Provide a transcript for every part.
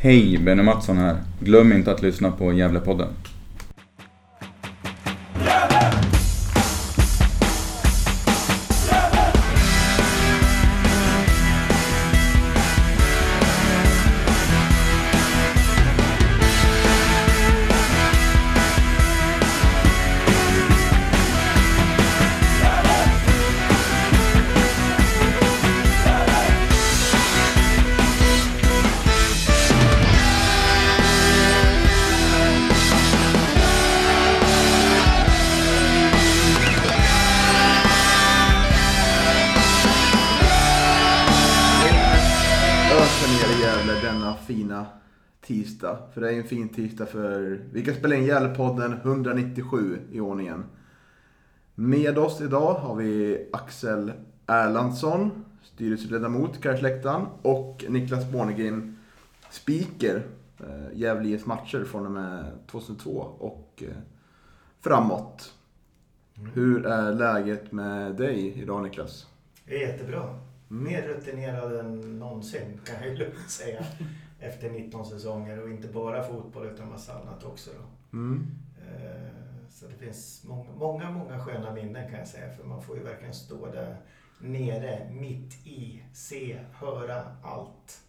Hej, Benny Mattsson här. Glöm inte att lyssna på Gävlepodden. Vi kan spela in Gävlepodden 197 i ordningen. Med oss idag har vi Axel Erlandsson, styrelseledamot Karlsläktaren och Niklas Bornegren, speaker eh, Gävle IF matcher från och med 2002 och eh, framåt. Hur är läget med dig idag Niklas? Det är jättebra. Mer rutinerad än någonsin kan jag lugnt säga. Efter 19 säsonger och inte bara fotboll utan massa annat också. Då. Mm. Eh, Så det finns många, många, många sköna minnen kan jag säga. För man får ju verkligen stå där nere, mitt i, se, höra allt.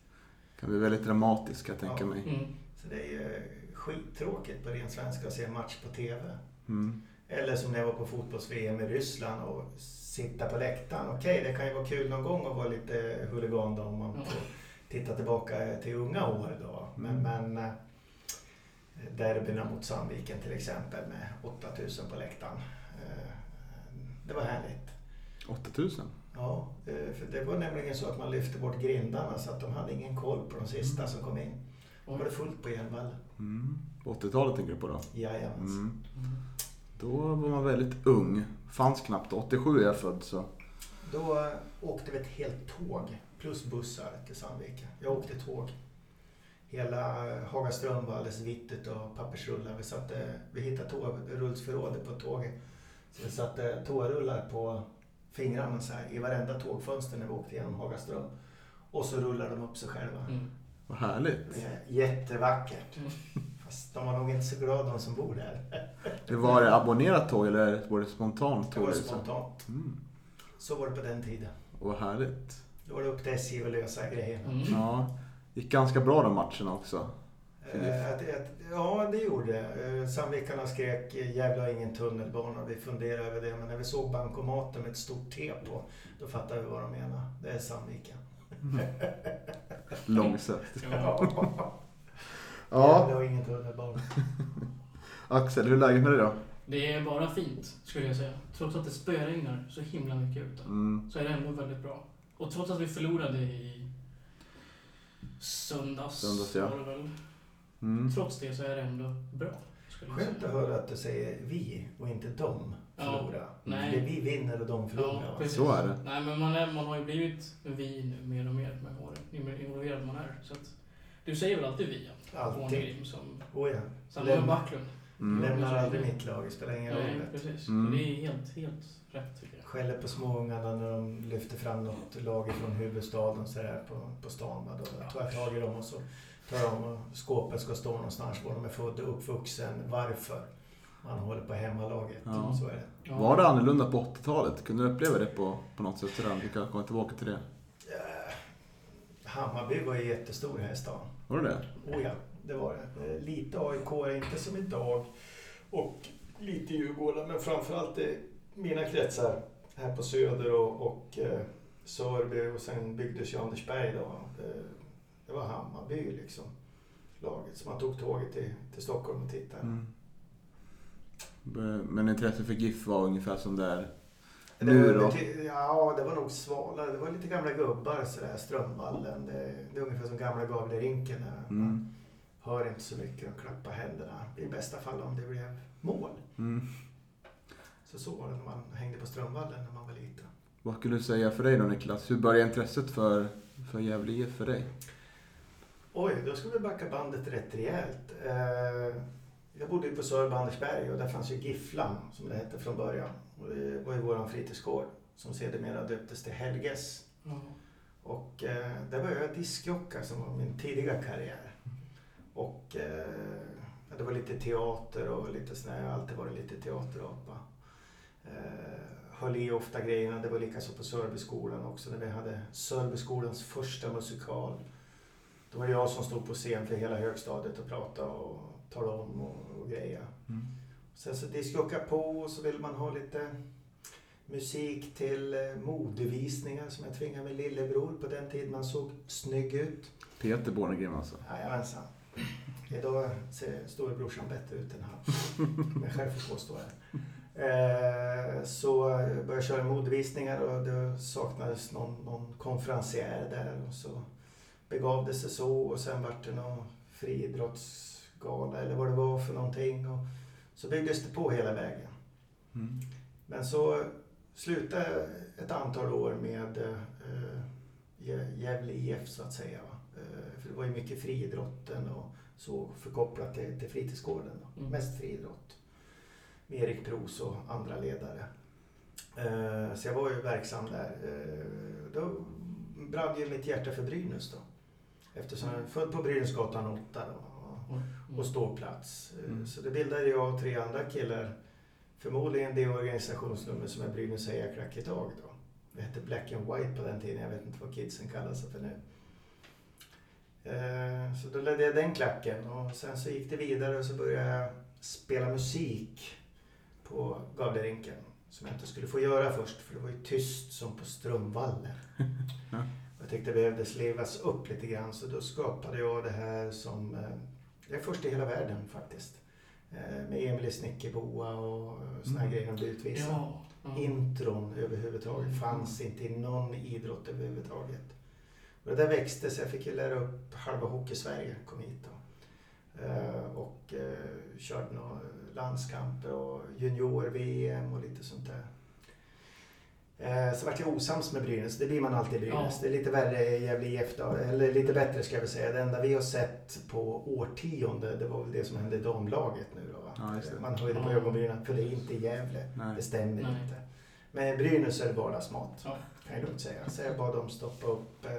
Kan bli väldigt dramatiskt kan jag tänka Ja. mig. Mm. Så det är ju skittråkigt på ren svenska att se en match på TV. Mm. Eller som när jag var på fotbolls-VM i Ryssland och sitta på läktaren. Okej, det kan ju vara kul någon gång att vara lite huligan då om man Ja. får titta tillbaka till unga år då. Men, Mm. men eh, derbyna mot Sandviken till exempel med 8000 på läktaren. Eh, Det var härligt. 8000? Ja, eh, för det var nämligen så att man lyfte bort grindarna så att de hade ingen koll på de sista som kom in. Då var det fullt på Järnvall. Mm. På 80-talet tänker du på då? Jajamensan. Mm. Då var man väldigt ung. Fanns knappt. 87 är jag född så. Då åkte vi ett helt tåg plus bussar till Sandviken. Jag åkte tåg. Hela eh, Hagaström var alldeles vitt utav pappersrullar. Vi, satte, vi hittade tågrullsförrådet på tåget. Så vi satte toarullar på fingrarna så här, i varenda tågfönster när vi åkte genom Hagaström. Och så rullade de upp sig själva. Mm. Vad härligt. Det är jättevackert. Mm. Fast de var nog inte så glada de som bor där. Det var det abonnerat tåg eller var det spontant Det tåg? var liksom? spontant. Mm. Så var det på den tiden. Och vad härligt. Då var det upp till SJ att lösa grejerna. Mm. Ja. Gick ganska bra de matcherna också. Eh, att, att, ja, det gjorde det. Eh, Sandvikarna skrek Gävle har ingen tunnelbana. Vi funderade över det. Men när vi såg bankomaten med ett stort T på, då fattade vi vad de menade. Det är Sandviken. Långsökt. Ja. Ja, har ingen tunnelbana. Axel, hur är läget med dig då? Det är bara fint, skulle jag säga. Trots att det spöregnar så himla mycket ute, Mm. så är det ändå väldigt bra. Och trots att vi förlorade i söndags, Söndags, ja. var det väl. Mm. Trots det så är det ändå bra, skulle jag Skönt att höra att du säger vi och inte de Ja, förlorar. nej. Det är vi vinner och de förlorar. Ja. Så är det. Nej, men man, är, man har ju blivit vi nu mer och mer med åren, ju mer involverad man är. Så att, du säger väl alltid vi? ja? Alltid. Borngrim som... Oh ja. Samma med Backlund. Mm. Lämnar aldrig mitt lag, det spelar ingen roll. Nej, precis. Mm. Det är helt, helt rätt tycker jag. Skäller på småungarna när de lyfter fram något lag från huvudstaden så där på, på stan. Va? Då tar jag tag i dem och så tar jag och skåpet ska stå någonstans var de är födda och uppvuxen, varför. Man håller på hemmalaget. Ja. Så är det. Ja. Var det annorlunda på 80-talet? Kunde du uppleva det på, på något sätt redan? Vi kan komma tillbaka till det. Eh, Hammarby var ju jättestor här i stan. Var det det? Oh ja, det var det. Eh, Lite AIK, inte som idag. Och lite Djurgården, men framförallt i mina kretsar här på Söder och, och eh, Sörby och sen byggdes ju Andersberg då. Det, det var Hammarby liksom, laget. Så man tog tåget till, till Stockholm och tittade. Mm. Men intresset för GIF var ungefär som det är Det nu då? ja, det var nog svalare. Det var lite gamla gubbar sådär, Strömvallen. Det, det är ungefär som gamla Gavlerinken. Mm. Hör inte så mycket och klappa händerna. I bästa fall om det blev mål. Mm. Så så var det när man hängde på Strömvallen när man var liten. Vad skulle du säga för dig då Niklas? Hur började intresset för, för Gävle IF för dig? Oj, då ska vi backa bandet rätt rejält. Eh, jag bodde ju på Sörby Andersberg och där fanns ju Gifflan som det hette från början. Och det var ju våran fritidsgård som sedermera döptes till Helges. Ja. Och eh, där var jag diskjocka som var min tidiga karriär. Och eh, det var lite teater och lite sån här, jag har alltid varit lite teaterapa. Eh, höll i ofta grejerna. Det var likaså på Sörbyskolan också när vi hade Sörbyskolans första musikal. Då var det jag som stod på scen för hela högstadiet och pratade och talade om och, och grejer. Mm. Sen så diskjocka på och så vill man ha lite musik till eh, modevisningar som jag tvingade min lillebror på den tiden han såg snygg ut. Peter Bornegren alltså. Jajamensan. Idag ser storebrorsan bättre ut än han. Om jag själv får påstå det. Eh, så började jag köra modevisningar och det saknades någon, någon konferencier där. Och så begav det sig så och sen vart det någon friidrottsgala eller vad det var för någonting. Och så byggdes det på hela vägen. Mm. Men så slutade jag ett antal år med eh, Gä- Gävle IF så att säga. Va? Eh, för det var ju mycket friidrotten och så förkopplat till, till fritidsgården. Då. Mm. Mest friidrott. Med Erik Pros och andra ledare. Eh, så jag var ju verksam där. Eh, då brann ju mitt hjärta för Brynäs då. Eftersom jag är född på Brynäsgatan 8 då. Och, Mm. och ståplats. Eh, Mm. Så det bildade jag och tre andra killar. Förmodligen det organisationsnummer som är Brynäs Hejaklack idag då. Det hette Black and White på den tiden. Jag vet inte vad kidsen kallar sig för nu. Så då ledde jag den klacken och sen så gick det vidare och så började jag spela musik på Gavlerinken. Som jag inte skulle få göra först för det var ju tyst som på Strömvallen. Ja. Jag tyckte det behövdes levas upp lite grann så då skapade jag det här som eh, jag är först i hela världen faktiskt. Eh, Med Emil Snickerboa och såna här Mm. grejer om blir utvisade. Ja. ja. Intron överhuvudtaget fanns inte i någon idrott överhuvudtaget. Och det där växte så jag fick ju lära upp halva Hockeysverige kom hit då. Eh, Och eh, körde några landskamper och junior-VM och lite sånt där. Eh, Så vart jag osams med Brynäs. Det blir man alltid i Brynäs. Ja. Det är lite värre i Gävle IF då. Eller lite bättre ska jag väl säga. Det enda vi har sett på årtionde det var väl det som hände i damlaget nu då. Ja. Man höjde på ögonbrynen för det är inte Gävle. Nej. Det stämmer Nej. inte. Men Brynäs är det vardagsmat. Ja. Kan jag lugnt säga. Så jag bad dem stoppa upp eh,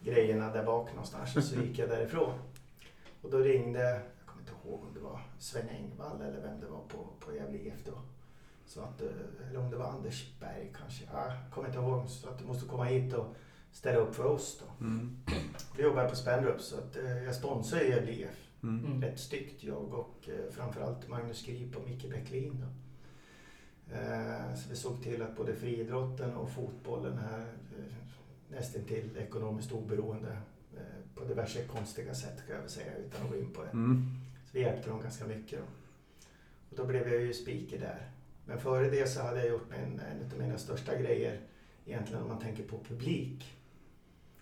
grejerna där bak någonstans och så gick jag därifrån. Och då ringde, inte ihåg om det var Sven Engvall eller vem det var på, på Gävle IF då. Så att, eh, eller om det var Anders Berg kanske. Ja, jag kommer inte ihåg. Så att du måste komma hit och ställa upp för oss då. Mm. Då jobbar jag på Spendrup så att eh, jag sponsrar ju Gävle IF Mm. Mm. rätt styggt. Jag och eh, framförallt Magnus Grip och Micke Bäcklin. Då. Så vi såg till att både friidrotten och fotbollen här eh, nästan till ekonomiskt oberoende på diverse konstiga sätt kan jag väl säga utan att gå in på det. Mm. Vi hjälpte dem ganska mycket. Då. Och då blev jag ju speaker där. Men före det så hade jag gjort min, en av mina största grejer egentligen om man tänker på publik.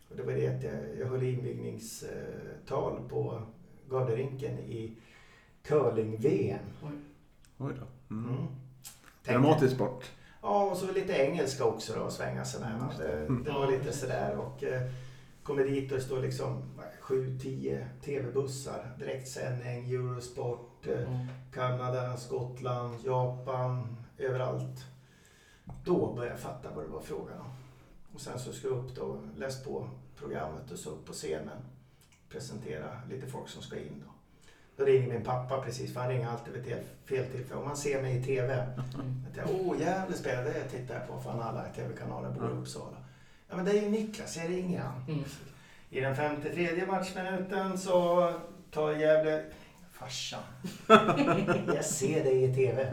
Och det var det att jag, jag höll invigningstal på Garderinken i curling-VM. Oj då. Mm. Mm. Dramatisk sport. Ja, och så lite engelska också då, svänga sig med. Det, det var lite sådär och eh, kommer dit och det står liksom 7-10 tv-bussar, direktsändning, Eurosport, eh, Mm. Kanada, Skottland, Japan, överallt. Då började jag fatta vad det var frågan om. Och sen så ska jag upp då, läst på programmet och så upp på scenen. Presentera lite folk som ska in då. Då ringer min pappa precis, för han ringer alltid vid fel- tillfälle. Om man ser mig i TV, Mm. att jag, åh jävlar spelar det jag tittar på, för han alla tv-kanaler bor i. Uppsala. Ja men det är ju Niklas, jag ringer han. Mm. I den 53 matchminuten så tar Gävle... Farsan. Jag ser dig i TV.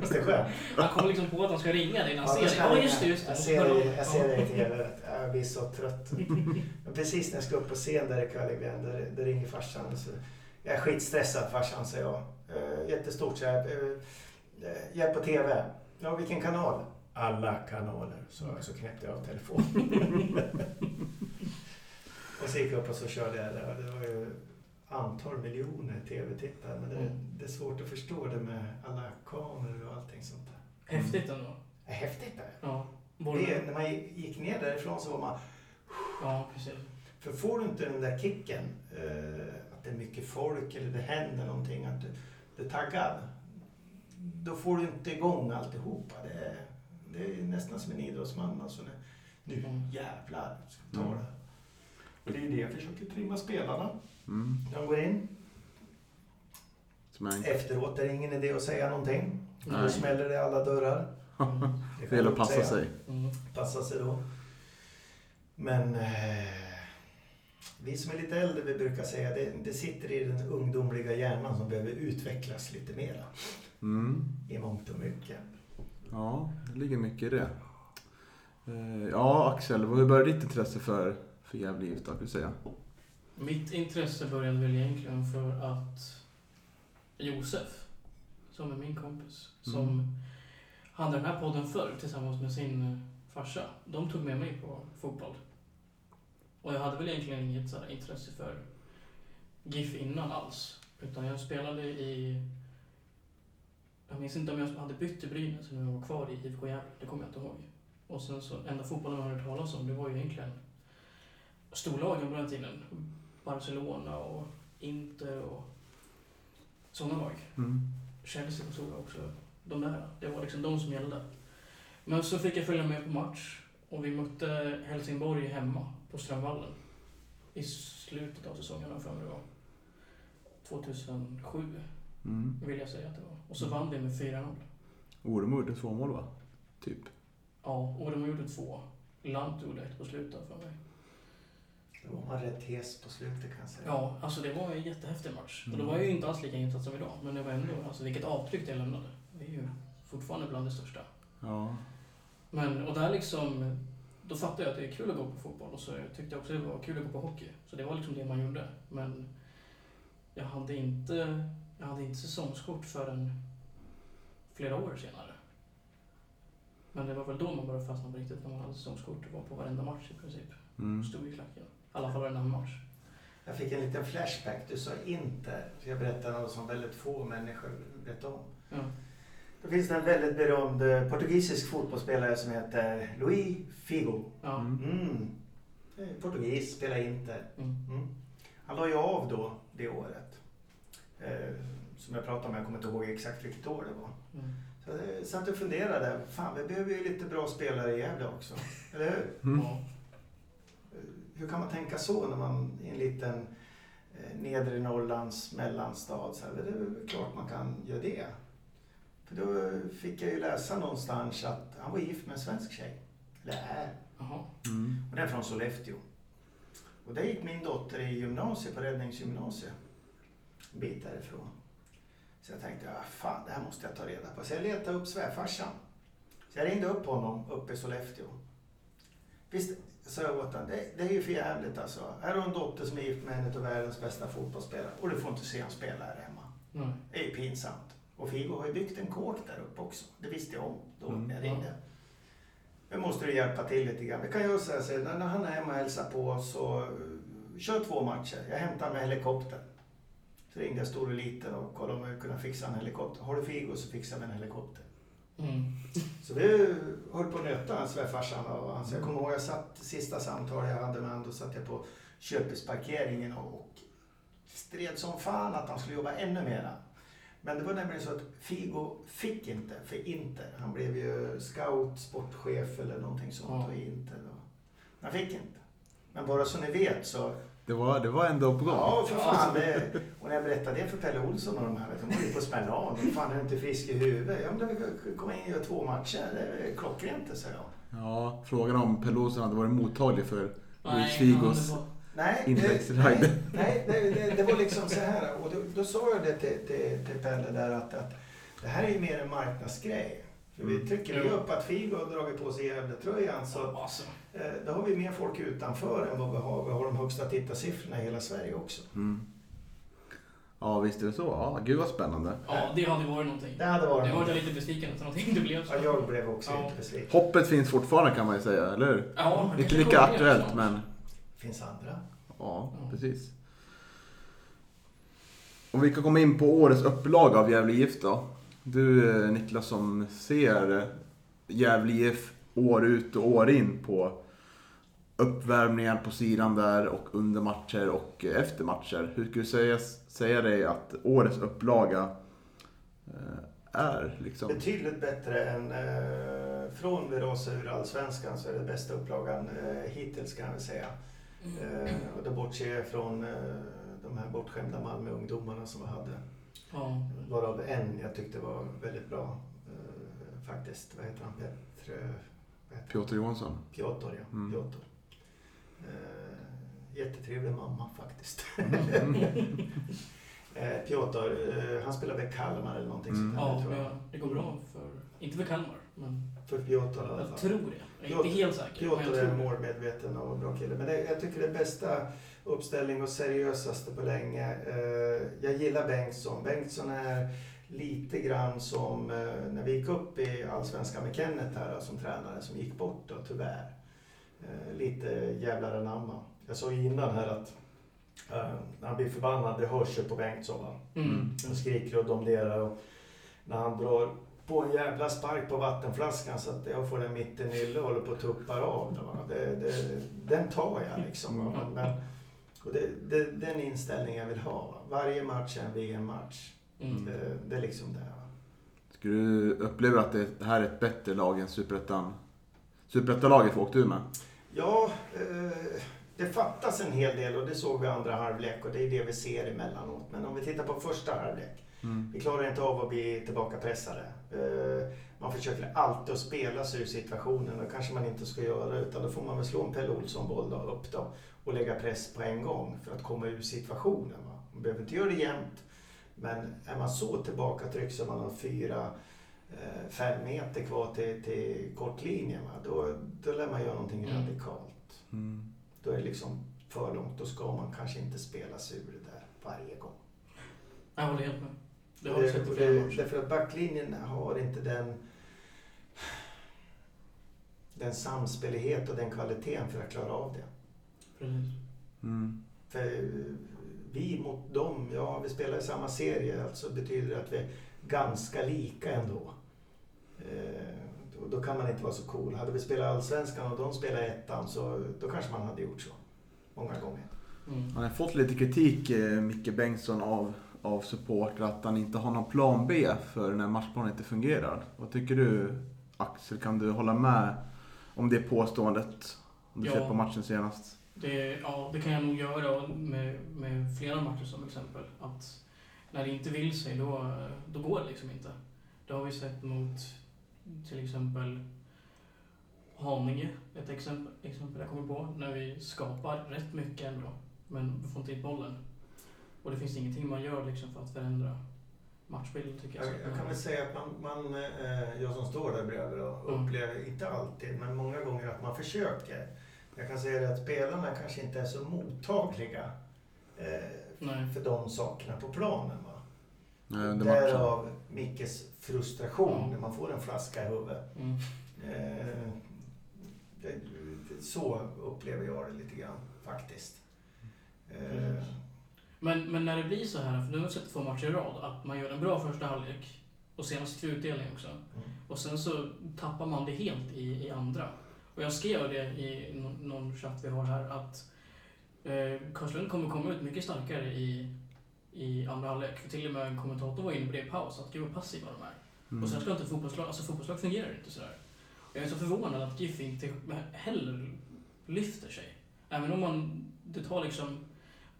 Visst är det skönt? Han kommer liksom på att han ska ringa dig när han då ser dig. Ja, jag just det, just det. Jag ser dig, jag ser dig i TV. Jag blir så trött. Precis när jag ska upp på scen där i Curlingven, där, där ringer farsan. Så, jag är skitstressad farsan, säger jag. Uh, jättestort så här. Uh, hjälp på TV. Ja, vilken kanal? Alla kanaler, så, så knäppte jag av telefonen. och så gick jag upp och så körde jag det. Det var ju antal miljoner tv-tittare. Men det, Mm. det är svårt att förstå det med alla kameror och allting sånt där. Häftigt ändå. Det är häftigt det. Ja. Det. När man gick ner därifrån så var man... ja, precis. För får du inte den där kicken, eh, att det är mycket folk eller det händer någonting, att du, du är taggad. Då får du inte igång alltihopa. Det är, det är nästan som en idrottsman. Alltså, nu, nu Mm. jävlar ska vi ta Mm. det. Och det är det jag försöker trimma spelarna. Mm. De går in. Efteråt är det ingen idé att säga någonting. Då Nej. smäller det i alla dörrar. Mm. Det Det gäller att passa säga. sig. Mm. Passa sig då. Men eh, vi som är lite äldre vi brukar säga det, det sitter i den ungdomliga hjärnan som behöver utvecklas lite mera. Mm. I mångt och mycket. Ja, det ligger mycket i det. Eh, Ja, Axel, hur började ditt intresse för, för Gävle IF då, du säga? Mitt intresse började väl egentligen för att Josef, som är min kompis, som Mm. hade den här podden förr tillsammans med sin eh, farsa. De tog med mig på fotboll. Och jag hade väl egentligen inget så intresse för GIF innan alls. Utan jag spelade i... Jag minns inte om jag hade bytt till Brynäs eller om jag var kvar i IFK Gävle. Det kommer jag inte ihåg. Och sen så, enda fotbollen hade hört talas om, det var ju egentligen storlagen på den tiden. Barcelona och Inter och sådana lag. Mm. Chelsea och så också. De där, det var liksom de som gällde. Men så fick jag följa med på match och vi mötte Helsingborg hemma på Strömvallen. I slutet av säsongen, har jag för mig det var. 2007 Mm. vill jag säga att det var. Och så vann vi med 4-0. Oremo gjorde två mål va? Typ. Ja, och de gjorde två. Lant gjorde ett på slutet för mig. Då var man rätt hes på slutet kan jag säga. Ja, alltså det var en jättehäftig match. Och Mm. då var jag ju inte alls lika insatt som idag. Men det var ändå, alltså vilket avtryck det lämnade. Det är ju fortfarande bland det största. Ja. Men, och där liksom, då fattade jag att det är kul att gå på fotboll och så tyckte jag också det var kul att gå på hockey. Så det var liksom det man gjorde. Men jag hade inte, jag hade inte säsongskort förrän flera år senare. Men det var väl då man började fastna på riktigt, när man hade säsongskort och var på varenda match i princip. Mm. Stod i klacken. I alla fall varenda match. Jag fick en liten flashback. Du sa inte. Ska jag berätta något som väldigt få människor vet om. Ja. Det finns en väldigt berömd eh, portugisisk fotbollsspelare som heter Luis Figo. Ja. Mm. Eh, Portugis, spelar Inter. Mm. Mm. Han la ju av då det året. Eh, som jag pratade om, jag kommer inte ihåg exakt vilket år det var. Mm. Så jag satt och funderade. Fan, vi behöver ju lite bra spelare i Gävle också. Eller hur? Mm. Ja. Eh, Hur kan man tänka så när man i en liten eh, nedre Norrlands mellanstad? Så här, det är väl klart man kan göra det. För då fick jag ju läsa någonstans att han var gift med en svensk tjej. Eller är. Mm. Och den är från Sollefteå. Och där gick min dotter i gymnasiet, på Räddningsgymnasiet. Bit därifrån. Så jag tänkte, ah, fan det här måste jag ta reda på. Så jag letade upp svärfarsan. Så jag ringde upp honom uppe i Sollefteå. Visst, sa jag åt honom, det, det är ju för jävligt alltså. Här har du en dotter som är gift med en av världens bästa fotbollsspelare och du får inte se honom spela här hemma. Nej. Det är ju pinsamt. Och Figo har ju byggt en kåk där uppe också. Det visste jag om då Mm. när jag ringde. Nu måste du hjälpa till lite grann. Vi kan göra så här, så när han är hemma och hälsar på så uh, kör två matcher. Jag hämtar med helikopter. Så ringde jag stor och liten och kollade om jag kunde fixa en helikopter. Har du Figo så fixar vi en helikopter. Mm. Så vi höll på att nöta svärfarsan och han. Så jag kommer ihåg jag satt sista samtalet jag hade med honom. Då satt jag på köpesparkeringen och, och stred som fan att han skulle jobba ännu mera. Men det var nämligen så att Figo fick inte för Inter. Han blev ju scout, sportchef eller någonting sånt Ja. i Inter. Då. Han fick inte. Men bara så ni vet så Det, var, det var ändå gång. Ja, för fan. Det, och när jag berättade det för Pelle Olsson och de här, de håller ju på smälla av. De Fan, är du inte frisk i huvudet? Ja, men vi kommer in och gör två matcher. Det är klockrent, säger jag. Ja, frågan om Pelle Olsson hade varit mottaglig för Luis Nej, Figos ja, det var- Nej, nej, nej det, det, det var liksom så här. Och då, då sa jag det till, till, till Pelle där att, att det här är ju mer en marknadsgrej. För vi Mm. trycker ju upp att Figo har dragit på sig Gävletröjan så Alltså, eh, då har vi mer folk utanför än vad vi har. Vi har de högsta tittarsiffrorna i hela Sverige också. Mm. Ja, visst är det så. Ja, gud vad spännande. ja, det hade varit någonting. Det hade varit Jag var något. lite besviken efter någonting det blev så. Ja, jag blev också Ja. lite besviken. Hoppet finns fortfarande kan man ju säga, eller hur? Ja, det Inte lika aktuellt, snart. men Det finns andra. ja, Ja. precis. Om vi kan komma in på årets upplaga av Gävle IF då. Du eh, Niklas som ser eh, Gävle IF år ut och år in på uppvärmningar på sidan där och under matcher och efter matcher. Hur skulle du säga, säga dig att årets upplaga eh, är liksom? Betydligt bättre än eh, från vi rasade ur Allsvenskan så är det bästa upplagan eh, hittills kan jag säga. Mm. Eh, och då bortser jag från eh, de här bortskämda Malmö-ungdomarna som vi hade. Ja. Varav en jag tyckte var väldigt bra faktiskt. Vad heter han? Petr... vad heter han? Piotr Johansson. Piotr, ja. Mm. Piotr. Eh, jättetrevlig mamma faktiskt. Mm. eh, Piotr, eh, han spelar väl Kalmar eller någonting Mm. sånt där, Ja, tror jag. ja, det går bra för... Inte för Kalmar, men För Piotr i alla jag fall. tror det. Jag är inte helt säker. men jag Piotr är målmedveten och bra kille. Men det, jag tycker det är bästa uppställning och seriösaste på länge. Eh, jag gillar Bengtsson. Bengtsson är lite grann som eh, när vi gick upp i Allsvenskan med Kenneth här som tränare som gick bort då, tyvärr. Eh, lite jävlar anamma. Jag sa ju innan här att eh, när han blir förbannad, det hörs ju på Bengtsson. Va? Mm. Han skriker och domderar och när han drar på en jävla spark på vattenflaskan så att jag får den mitt i nyllet och håller på att tuppar av. Det, det, den tar jag liksom. Va. Mm. Men, och det, det, den inställningen jag vill ha. Va. Varje match är en VM-match. Mm. Det, det är liksom det. Va. Skulle du uppleva att det här är ett bättre lag än Superettan? Superettan-laget vi åkte ur med? Ja, eh, det fattas en hel del och det såg vi i andra halvlek och det är det vi ser emellanåt. Men om vi tittar på första halvlek. Mm. Vi klarar inte av att bli tillbakapressade. Eh, Man försöker alltid att spela sig ur situationen och kanske man inte ska göra utan då får man väl slå en Pelle Olsson-boll upp då och lägga press på en gång för att komma ur situationen. Va? Man behöver inte göra det jämt men är man så tillbakatryckt så man har fyra, fem meter kvar till, till kortlinjen va? Då, då lär man göra någonting Mm. radikalt. Mm. Då är det liksom för långt. Då ska man kanske inte spela sig ur det där varje gång. Jag håller helt med. Det har vi sett i Det- flera det- matcher. Därför att backlinjen har inte den den samspelighet och den kvaliteten för att klara av det. Precis. Mm. För eh, vi mot dem, ja vi spelar i samma serie, alltså betyder det att vi är ganska lika ändå. Eh, då kan man inte vara så cool. Hade vi spelat Allsvenskan och de spelar ettan så då kanske man hade gjort så. Många gånger. Mm. Han har fått lite kritik, eh, Micke Bengtsson, av, av supportrar att han inte har någon plan B för när matchplanen inte fungerar. Vad tycker du, Axel? Kan du hålla med om det påståendet? Om du Ja. ser på matchen senast. Det, ja, det kan jag nog göra med, med flera matcher som exempel. Att när det inte vill sig, då, då går det liksom inte. Det har vi sett mot till exempel Haninge, ett exempel, exempel jag kommer på, när vi skapar rätt mycket ändå, men vi får inte hit bollen. Och det finns ingenting man gör liksom för att förändra matchbilden tycker jag. Jag, jag kan väl säga att man, man eh, jag som står där bredvid då, Mm. upplever, inte alltid, men många gånger att man försöker. Jag kan säga det att spelarna kanske inte är så mottagliga eh, för de sakerna på planen. Va? Under matchen. Därav Mickes frustration Mm. när man får en flaska i huvudet. Mm. Eh, det, det, så upplever jag det lite grann faktiskt. Eh. Men, men när det blir så här, för nu har jag sett två matcher i rad, att man gör en bra första halvlek och senast utdelning också. mm. Och sen så tappar man det helt i, i andra. Och jag skrev det i nå- någon chatt vi har här att eh, Karlslund kommer komma ut mycket starkare i, i andra halvlek. För till och med en kommentator var inne på det i paus, att gud vad passiva de är. Mm. Och sen ska inte fotbollslag, alltså fotbollslag fungerar inte sådär. Och jag är så förvånad att GIF inte heller lyfter sig. Även om man, det tar liksom,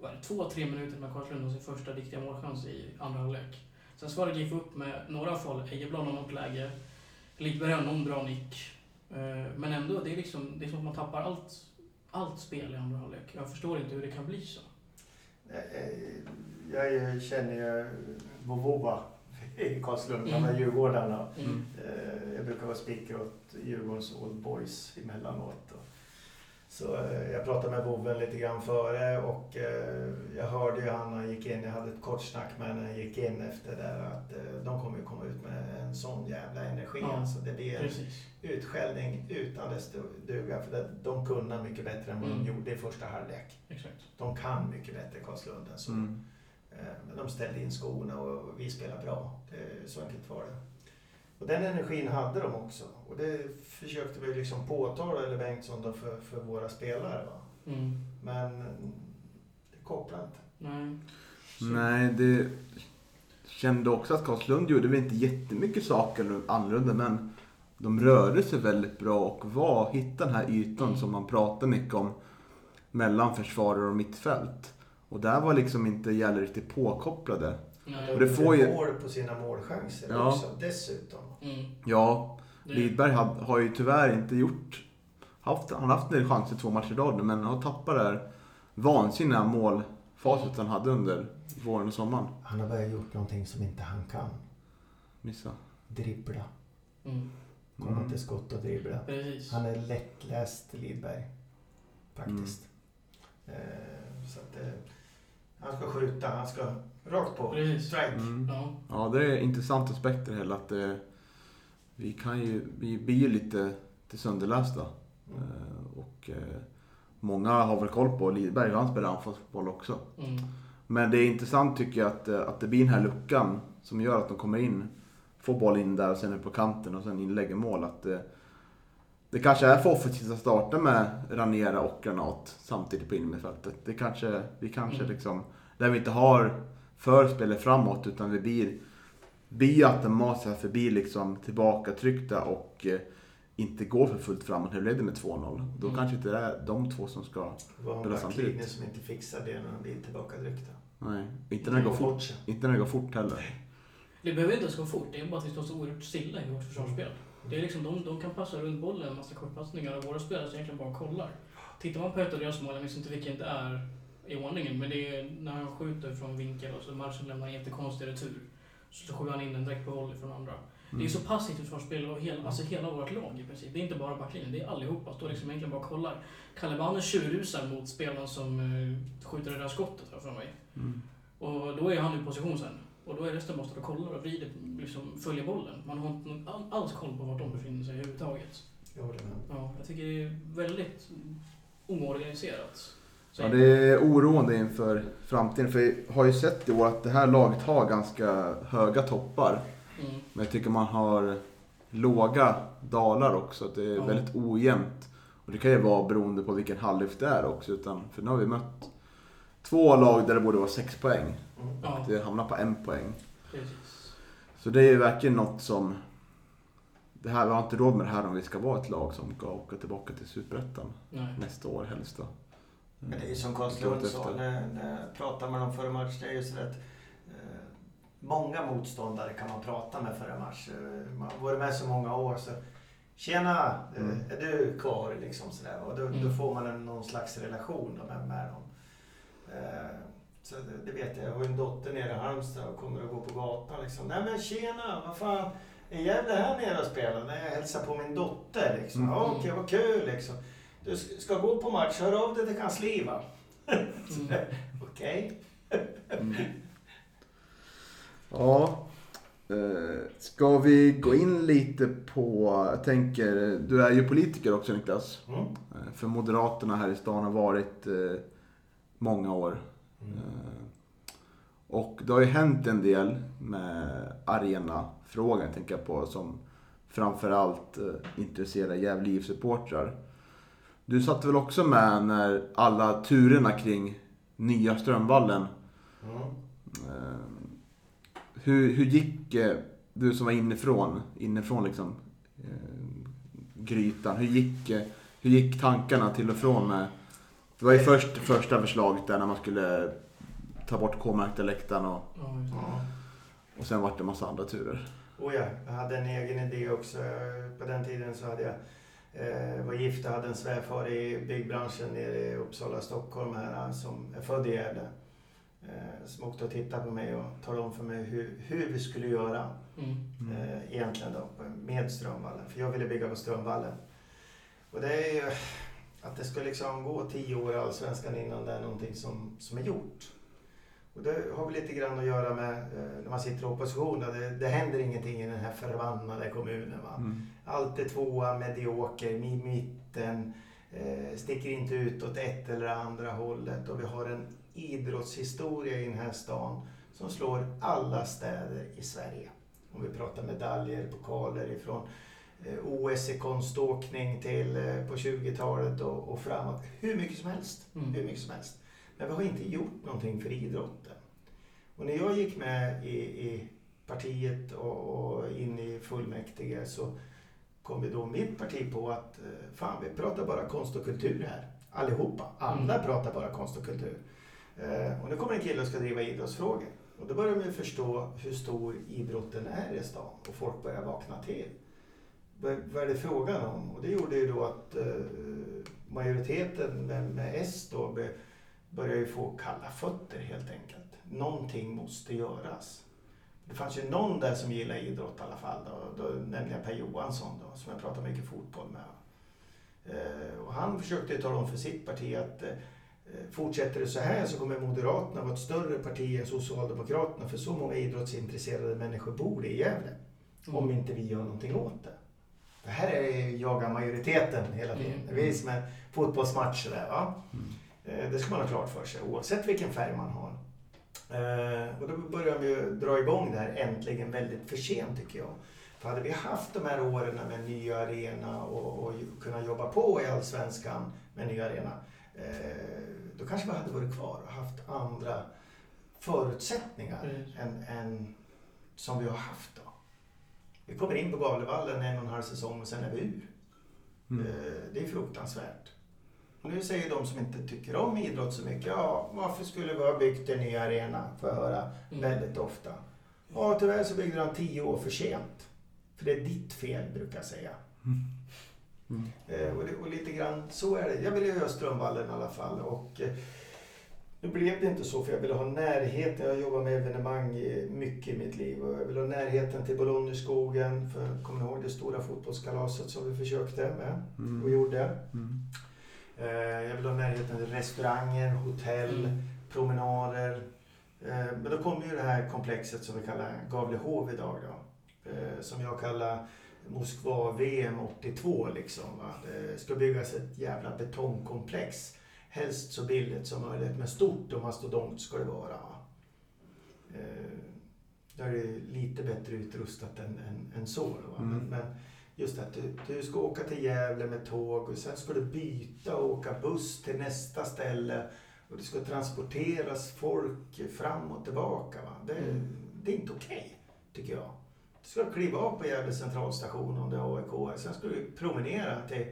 vad är det, två, tre minuter när Karlslund har sin första riktiga målchans i andra halvlek. Sen svarar GIF upp med några fall, Ejeblad något läge, Lidberg har någon bra nick. Eh, Men ändå, det är liksom, det är som att man tappar allt, allt spel i andra halvlek. Jag förstår inte hur det kan bli så. Eh, Jag känner ju Vovova i Karlslund, Mm. mm. Djurgårdarna. Mm. Eh, Jag brukar vara speaker åt Djurgårdens Old Boys emellanåt. Så eh, jag pratade med Boven lite grann före och eh, jag hörde ju han när han gick in, jag hade ett kort snack med när han gick in efter det att eh, de kommer ju komma ut med en sån jävla energi. Ja, Alltså det blir en Precis. utskällning utan dess duga för de kunde mycket bättre än vad Mm. de gjorde i första halvlek. Exakt. De kan mycket bättre Karlslund än så. Mm. Men de ställde in skorna och vi spelar bra. Det, så enkelt var det. Och den energin hade de också. Och det försökte vi liksom påtala, eller Bengtsson, då, för, för våra spelare. Va? Mm. Men det kopplade inte. Nej. Så- Nej, det kände också att Karlslund gjorde väl inte jättemycket saker annorlunda men de rörde sig väldigt bra och var, hittade den här ytan Mm. som man pratar mycket om mellan försvarare och mittfält. Och där var liksom inte Gäller riktigt påkopplade. Och det får ju- mål på sina målchanser Ja. också dessutom. Mm. Ja, Lidberg har, har ju tyvärr inte gjort... Haft, han har haft en del chanser två matcher i rad nu, men har tappat det här vansinniga målfacit han hade under våren och sommaren. Han har börjat gjort någonting som inte han kan. Missa. Dribbla. Mm. Komma Mm. till skott och dribbla. Precis. Han är lättläst Lidberg. Faktiskt. Mm. Eh, så att, eh, han ska skjuta, han ska rakt på. Precis. Strike. Mm. Ja. Ja, det är intressanta aspekter hela att eh, vi kan ju, vi blir ju lite, lite sönderlästa. Mm. Eh, och eh, många har väl koll på Lidberg, han spelar anfallsfotboll också. Mm. Men det är intressant tycker jag att, eh, att det blir den här luckan som gör att de kommer in, får boll in där och sen är på kanten och sen inlägger mål. Att, eh, det kanske är för offensivt att starta med Ranera och Granat samtidigt på innermittfältet. Det kanske, vi kanske Mm. liksom, där vi inte har förspelet framåt utan vi blir, blir automatiskt att förbi liksom tillbakatryckta och eh, inte går för fullt framåt när vi leder med 2-0. Då Mm. kanske inte det är de två som ska, Det Spela samtidigt. som inte fixar det när de blir tillbakadryckta. nej, inte när det går fort. sig. Inte när det går fort heller. Det behöver inte ens gå fort, det är bara att vi står så oerhört stilla i vårt försvarsspel. Det är liksom, de, de kan passa runt bollen, en massa kortpassningar och våra spelare så egentligen bara kollar. Tittar man på ett av deras mål, jag minns inte vilken det är i ordningen, men det är när han skjuter från vinkel och så matchen lämnar en jättekonstig retur. Så skjuter han in den direkt på volley från andra. Det är så passivt försvarsspel och hela, alltså hela vårt lag i princip. Det är inte bara backlinjen, det är allihopa. Står liksom egentligen bara och kollar. Kalle Banner tjurrusar mot spelaren som uh, skjuter det där skottet här för mig. Mm. Och då är han i position sen. Och då är resten bara står och kollar och vrider, liksom följer bollen. Man har inte all- alls koll på vart de befinner sig överhuvudtaget. Jag håller med. Ja, jag tycker det är väldigt oorganiserat. Så Ja, det är oroande inför framtiden. För vi har ju sett i år att det här laget har ganska höga toppar. Mm. Men jag tycker man har låga dalar också. Att det är Ja. väldigt ojämnt. Och det kan ju vara beroende på vilken halvlek det är också. Utan, för nu har vi mött två lag där det borde vara sex poäng. Mm. Ja, Det hamnar på en poäng. precis. Så det är ju verkligen något som... Det här, vi har inte råd med det här om vi ska vara ett lag som ska åka tillbaka till Superettan nästa år helst då. Men det är ju som Karlslund sa efter. när, när jag pratade med dem före match. Det är ju så att eh, många motståndare kan man prata med före match. Eh, Man har varit med så många år så Tjena, eh, Mm. är du kvar? Liksom sådär. Och då, då Mm. får man en, någon slags relation då med, med dem. Eh, så det, det vet jag. Jag har ju en dotter nere i Halmstad och kommer att gå på gatan liksom. Nej men tjena, vad fan. Är Gävle här nere och spelar? Nej, jag hälsar på min dotter liksom. Mm. Okej, vad kul liksom. Du ska gå på match, hör av dig till kansli va? Mm. Okej. Mm. Ja. Eh, Ska vi gå in lite på, jag tänker, du är ju politiker också Niklas. Mm. Eh, För Moderaterna här i stan har varit eh, många år. Mm. Och det har ju hänt en del med arenafrågan tänker jag på som framförallt intresserar Gävle IF-supportrar. Du satt väl också med när alla turerna kring nya Strömvallen Mm. Hur, hur gick, eh, du som var inifrån, inifrån liksom, eh, grytan, hur gick, hur gick tankarna till och från med, det var ju först första förslaget där när man skulle ta bort K-märkta läktaren och. Ja. och sen vart det massa andra turer. Oh ja, jag hade en egen idé också. På den tiden så hade jag var gift och hade en svärfar i byggbranschen nere i Uppsala, Stockholm här som är född i Gävle. Eh, som åkte och tittade på mig och talade om för mig hur, hur vi skulle göra Mm. eh, egentligen då med Strömvallen. För jag ville bygga på Strömvallen. Och det är ju att det ska liksom gå tio år i Allsvenskan innan det är någonting som, som är gjort. Och det har väl lite grann att göra med eh, när man sitter i opposition. Det, det händer ingenting i den här förbannade kommunen. Va? Mm. Allt är tvåa, medioker, i mitten. Eh, sticker inte ut åt ett eller andra hållet. Och vi har en idrottshistoria i den här stan som slår alla städer i Sverige. Om vi pratar medaljer, pokaler ifrån eh, OS i konståkning till eh, på 20-talet och, och framåt. Hur mycket som helst. Mm. Hur mycket som helst. Men vi har inte gjort någonting för idrotten. Och när jag gick med i, i partiet och, och in i fullmäktige så kom ju då mitt parti på att eh, fan, vi pratar bara konst och kultur här. Allihopa. Alla Mm. pratar bara konst och kultur. Eh, och nu kommer en kille och ska driva idrottsfrågor. Och då börjar man förstå hur stor idrotten är i stan och folk börjar vakna till. Vad, är det frågan om? Och det gjorde ju då att eh, majoriteten med, med S då be, börjar ju få kalla fötter helt enkelt. Någonting måste göras. Det fanns ju någon där som gillade idrott i alla fall, då, då, nämligen Per Johansson då, som jag pratar mycket fotboll med. Eh, och han försökte tala om för sitt parti att eh, fortsätter det så här så kommer Moderaterna vara ett större parti än Socialdemokraterna för så många idrottsintresserade människor bor i Gävle. Om inte vi gör någonting åt det. Det här är jaga majoriteten hela tiden. Mm. Det är som en fotbollsmatch där, va? Eh, Det ska man ha klart för sig oavsett vilken färg man har. Eh, Och då börjar vi ju dra igång det här äntligen väldigt för sent tycker jag. För hade vi haft de här åren med ny arena och, och kunna jobba på i Allsvenskan med ny arena. eh, Då kanske vi hade varit kvar och haft andra förutsättningar Precis. än, än som vi har haft då. Vi kommer in på Gavlevallen en och en halv säsong och sen är vi ur. Mm. Eh, Det är fruktansvärt. Nu säger de som inte tycker om idrott så mycket, ja varför skulle vi ha byggt en ny arena? Får jag höra Mm. väldigt ofta. Ja tyvärr så byggde de tio år för sent. För det är ditt fel brukar jag säga. Mm. Eh, och, det, och lite grann så är det. Jag ville göra Strömvallen i alla fall. Och, eh, nu blev det inte så för jag ville ha närheten. Jag jobbar med evenemang mycket i mitt liv. Och jag ville ha närheten till Bologneskogen. För kommer ni ihåg det stora fotbollskalaset som vi försökte med och Mm. gjorde? Mm. Eh, Jag vill ha närheten till restauranger, hotell, Mm. promenader. Eh, Men då kommer ju det här komplexet som vi kallar Gavlehov idag då. Eh, Som jag kallar Moskva-VM 82 liksom. Va? Det ska byggas ett jävla betongkomplex. Helst så billigt som möjligt, men stort och mastodont ska det vara. Va? Där är det lite bättre utrustat än, än, än så. Mm. Men, men just att du, du ska åka till Gävle med tåg och sen ska du byta och åka buss till nästa ställe. Och det ska transporteras folk fram och tillbaka. Va? Det, Mm. det är inte okej, tycker jag. Du ska kliva av på Gävle centralstation om det är AIK. Sen ska du promenera till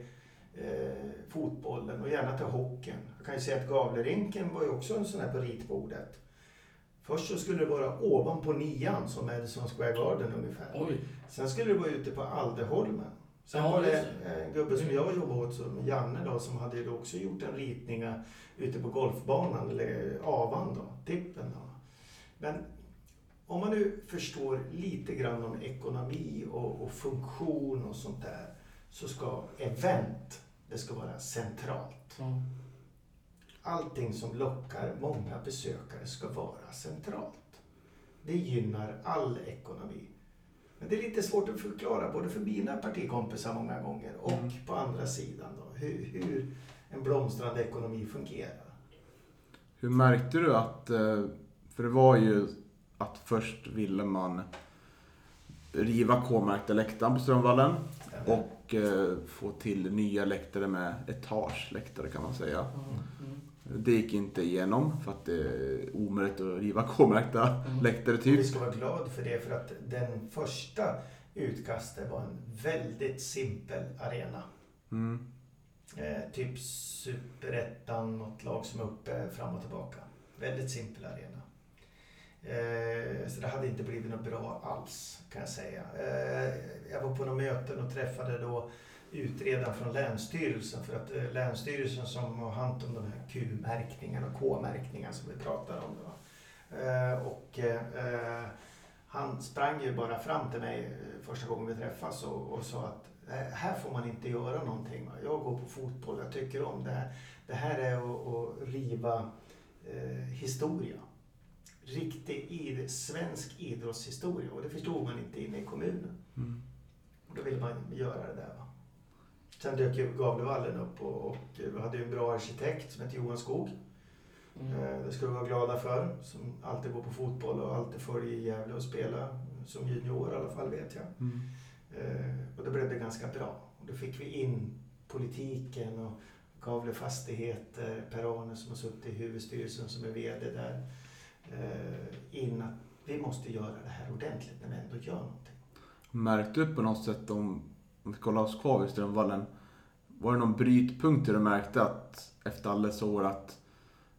eh, fotbollen och gärna till hockeyn. Jag kan ju säga att Gavlerinken var ju också en sån här på ritbordet. Först så skulle det vara ovanpå nian som Madison Square Garden ungefär. Oj. Sen skulle det vara ute på Alderholmen. Sen Ja, var det en gubbe som jag jobbade åt, som Janne då, som hade också gjort en ritning ute på golfbanan, eller Avan då, Tippen då. Men om man nu förstår lite grann om ekonomi och, och funktion och sånt där, så ska event, det ska vara centralt. Ja. Allting som lockar många besökare ska vara centralt. Det gynnar all ekonomi. Men det är lite svårt att förklara, både för mina partikompisar många gånger och Mm. på andra sidan, då, hur, hur en blomstrande ekonomi fungerar. Hur märkte du att, eh, för det var ju att först ville man riva K-märkta läktaren på Strömvallen och eh, få till nya läktare med etageläktare kan man säga. Mm. Det gick inte igenom för att det är omöjligt att riva K-märkta Mm. läktare Och vi typ. ska vara glada för det, för att den första utkastet var en väldigt simpel arena. Mm. Eh, typ superettan, något lag som är uppe fram och tillbaka. Väldigt simpel arena. Eh, så det hade inte blivit något bra alls kan jag säga. Eh, jag var på några möten och träffade då utredaren från Länsstyrelsen för att eh, Länsstyrelsen som har hand om de här Q-märkningarna och K-märkningarna som vi pratar om. Då. Eh, och eh, han sprang ju bara fram till mig första gången vi träffas och, och sa att "Eh, här får man inte göra någonting. Jag går på fotboll, jag tycker om det här. Det här är att, att riva eh, historia. Riktig id- svensk idrottshistoria och det förstod man inte inne i kommunen. Mm. Och då ville man göra det där. Va? Sen dök ju Gavlevallen upp och, och vi hade ju en bra arkitekt som hette Johan Skog. Mm. Eh, Det ska vi vara glada för. Som alltid går på fotboll och alltid följer Gävle och spelar. Som junior i alla fall vet jag. Mm. Eh, Och då blev det ganska bra. Och då fick vi in politiken och Gavle Fastigheter, Per-Arne som har suttit i huvudstyrelsen som är VD där. eh, In att vi måste göra det här ordentligt när vi ändå gör någonting. Märkte du på något sätt om, om vi kollar oss kvar vid Strömvallen, var det någon brytpunkt där du märkte att efter alla dessa år att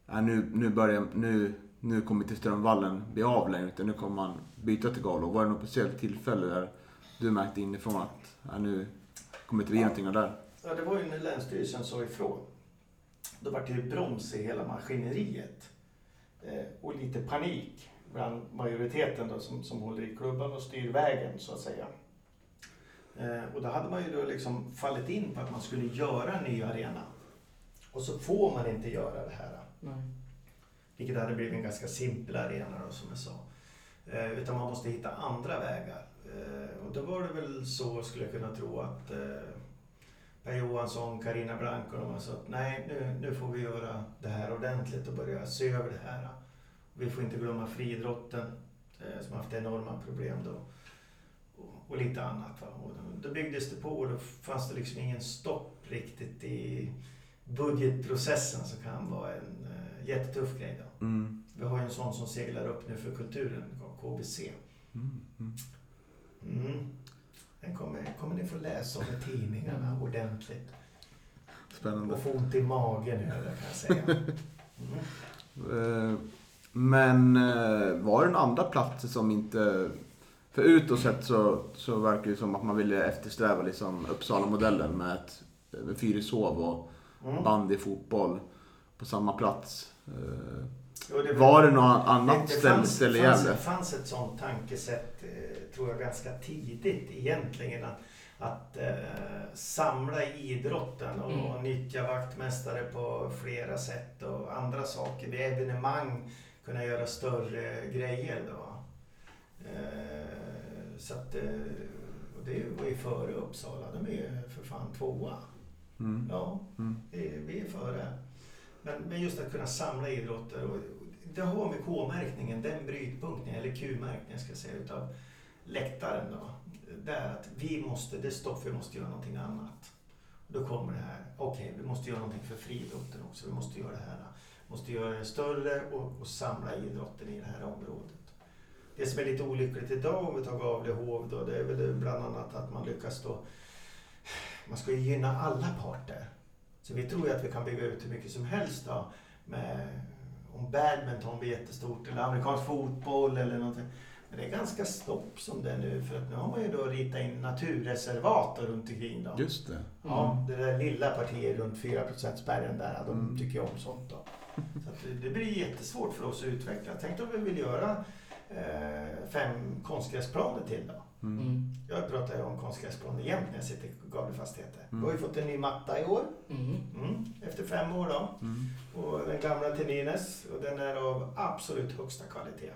äh, nu, nu, börjar, nu, nu kommer inte Strömvallen bli av längre utan nu kommer man byta till Galo. Var det något speciellt tillfälle där du märkte inifrån att äh, nu kommer inte bli någonting av det där? Ja, det var ju när Länsstyrelsen sa ifrån. Då var det ju broms i hela maskineriet. Eh, och lite panik bland majoriteten då, som, som håller i klubban och styr vägen så att säga. Eh, och då hade man ju då liksom fallit in på att man skulle göra en ny arena. Och så får man inte göra det här. Nej. Vilket hade blivit en ganska simpel arena då, som jag sa. Eh, utan man måste hitta andra vägar. Eh, och då var det väl så, skulle jag kunna tro, att Per Johansson, Karina Brank och de sa att nej, nu, nu får vi göra det här ordentligt och börja se över det här. Vi får inte glömma friidrotten som haft enorma problem då. Och, lite annat. Va? Och då, byggdes det på och då fanns det liksom ingen stopp riktigt i budgetprocessen som kan vara en eh, jättetuff grej. Då. Mm. Vi har ju en sån som seglar upp nu för kulturen, KBC. Mm. Mm. Mm. Den kommer, kommer ni få läsa om i tidningarna ordentligt. Spännande. Och få ont i magen över kan jag säga. Mm. Eh, Men eh, var det några andra platser som inte... För utåt sett så, så verkar det som att man ville eftersträva liksom Uppsala-modellen med, ett, med Fyrishov och Mm. bandy, fotboll på samma plats. Och det Var det något annat det ställe, fanns, ställe i Gävle? det fanns ett sånt tankesätt, eh, tror jag, ganska tidigt egentligen. Att, att eh, samla idrotten och, Mm. nyttja vaktmästare på flera sätt och andra saker. Vid evenemang kunna göra större grejer då. Eh, så att, eh, och det var ju före Uppsala. De är för fan tvåa. Mm. Ja, Mm. vi, är före. Men, men just att kunna samla idrotter. Och det har med K-märkningen, den brytpunkten, eller Q-märkningen ska jag säga, utav läktaren då. Där att vi måste, det är stopp, vi måste göra någonting annat. Och då kommer det här, okej, vi måste göra någonting för friidrotten också. Vi måste göra det här. Vi måste göra det större och, och samla idrotten i det här området. Det som är lite olyckligt idag om vi tar Gavlehov då, det är väl bland annat att man lyckas då man ska ju gynna alla parter. Så vi tror ju att vi kan bygga ut hur mycket som helst då. Med, om badminton blir jättestort eller amerikansk fotboll eller någonting. Men det är ganska stopp som det är nu för att nu har man ju då ritat in naturreservat runt omkring då. Just det. Ja, det där lilla partiet runt 4% spärren där, de Mm. tycker om sånt då. Så att det- blir jättesvårt för oss att utveckla. Tänk om vi vill göra fem konstgräsplaner till då. Mm. Mm. Jag pratar ju om konstgräsplan jämt när jag sitter i Gavle Fastigheter. Mm. Vi har ju fått en ny matta i år. Mm. Mm, efter fem år då. Mm. Och den gamla till Nynäs. Och den är av absolut högsta kvalitet.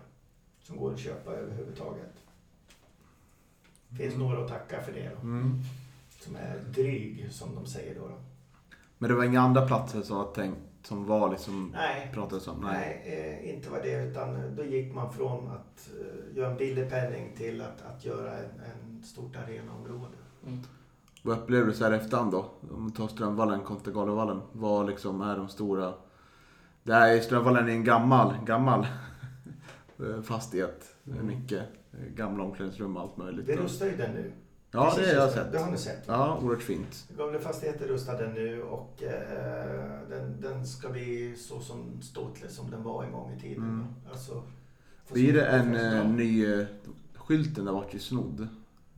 Som går att köpa överhuvudtaget. finns några att tacka för det då. Mm. Som är dryg, som de säger då. då. Men det var inga andra platser som var tänkt, som var liksom, Nej, pratades om? nej eh, inte var det. Utan då gick man från att eh, göra en billig penning till att, att göra en, en stort arenaområde. Mm. Vad upplevde du så här efterhand då? Om du tar Strömvallen kontra Galevallen. Vad liksom är de stora... Det här är Strömvallen är en gammal, gammal eh, fastighet. Mm. mycket eh, gamla omklädningsrum och allt möjligt. Vi rustar ju den nu. Ja, det Precis har jag sett. Det har ni sett. Ja, oerhört fint. Gavle Fastigheter rustade nu och eh, den, den ska bli så som ståtlig som den var en gång i tiden. Mm. Alltså, Blir det en eh, ny... Eh, skylten där vart ju snodd.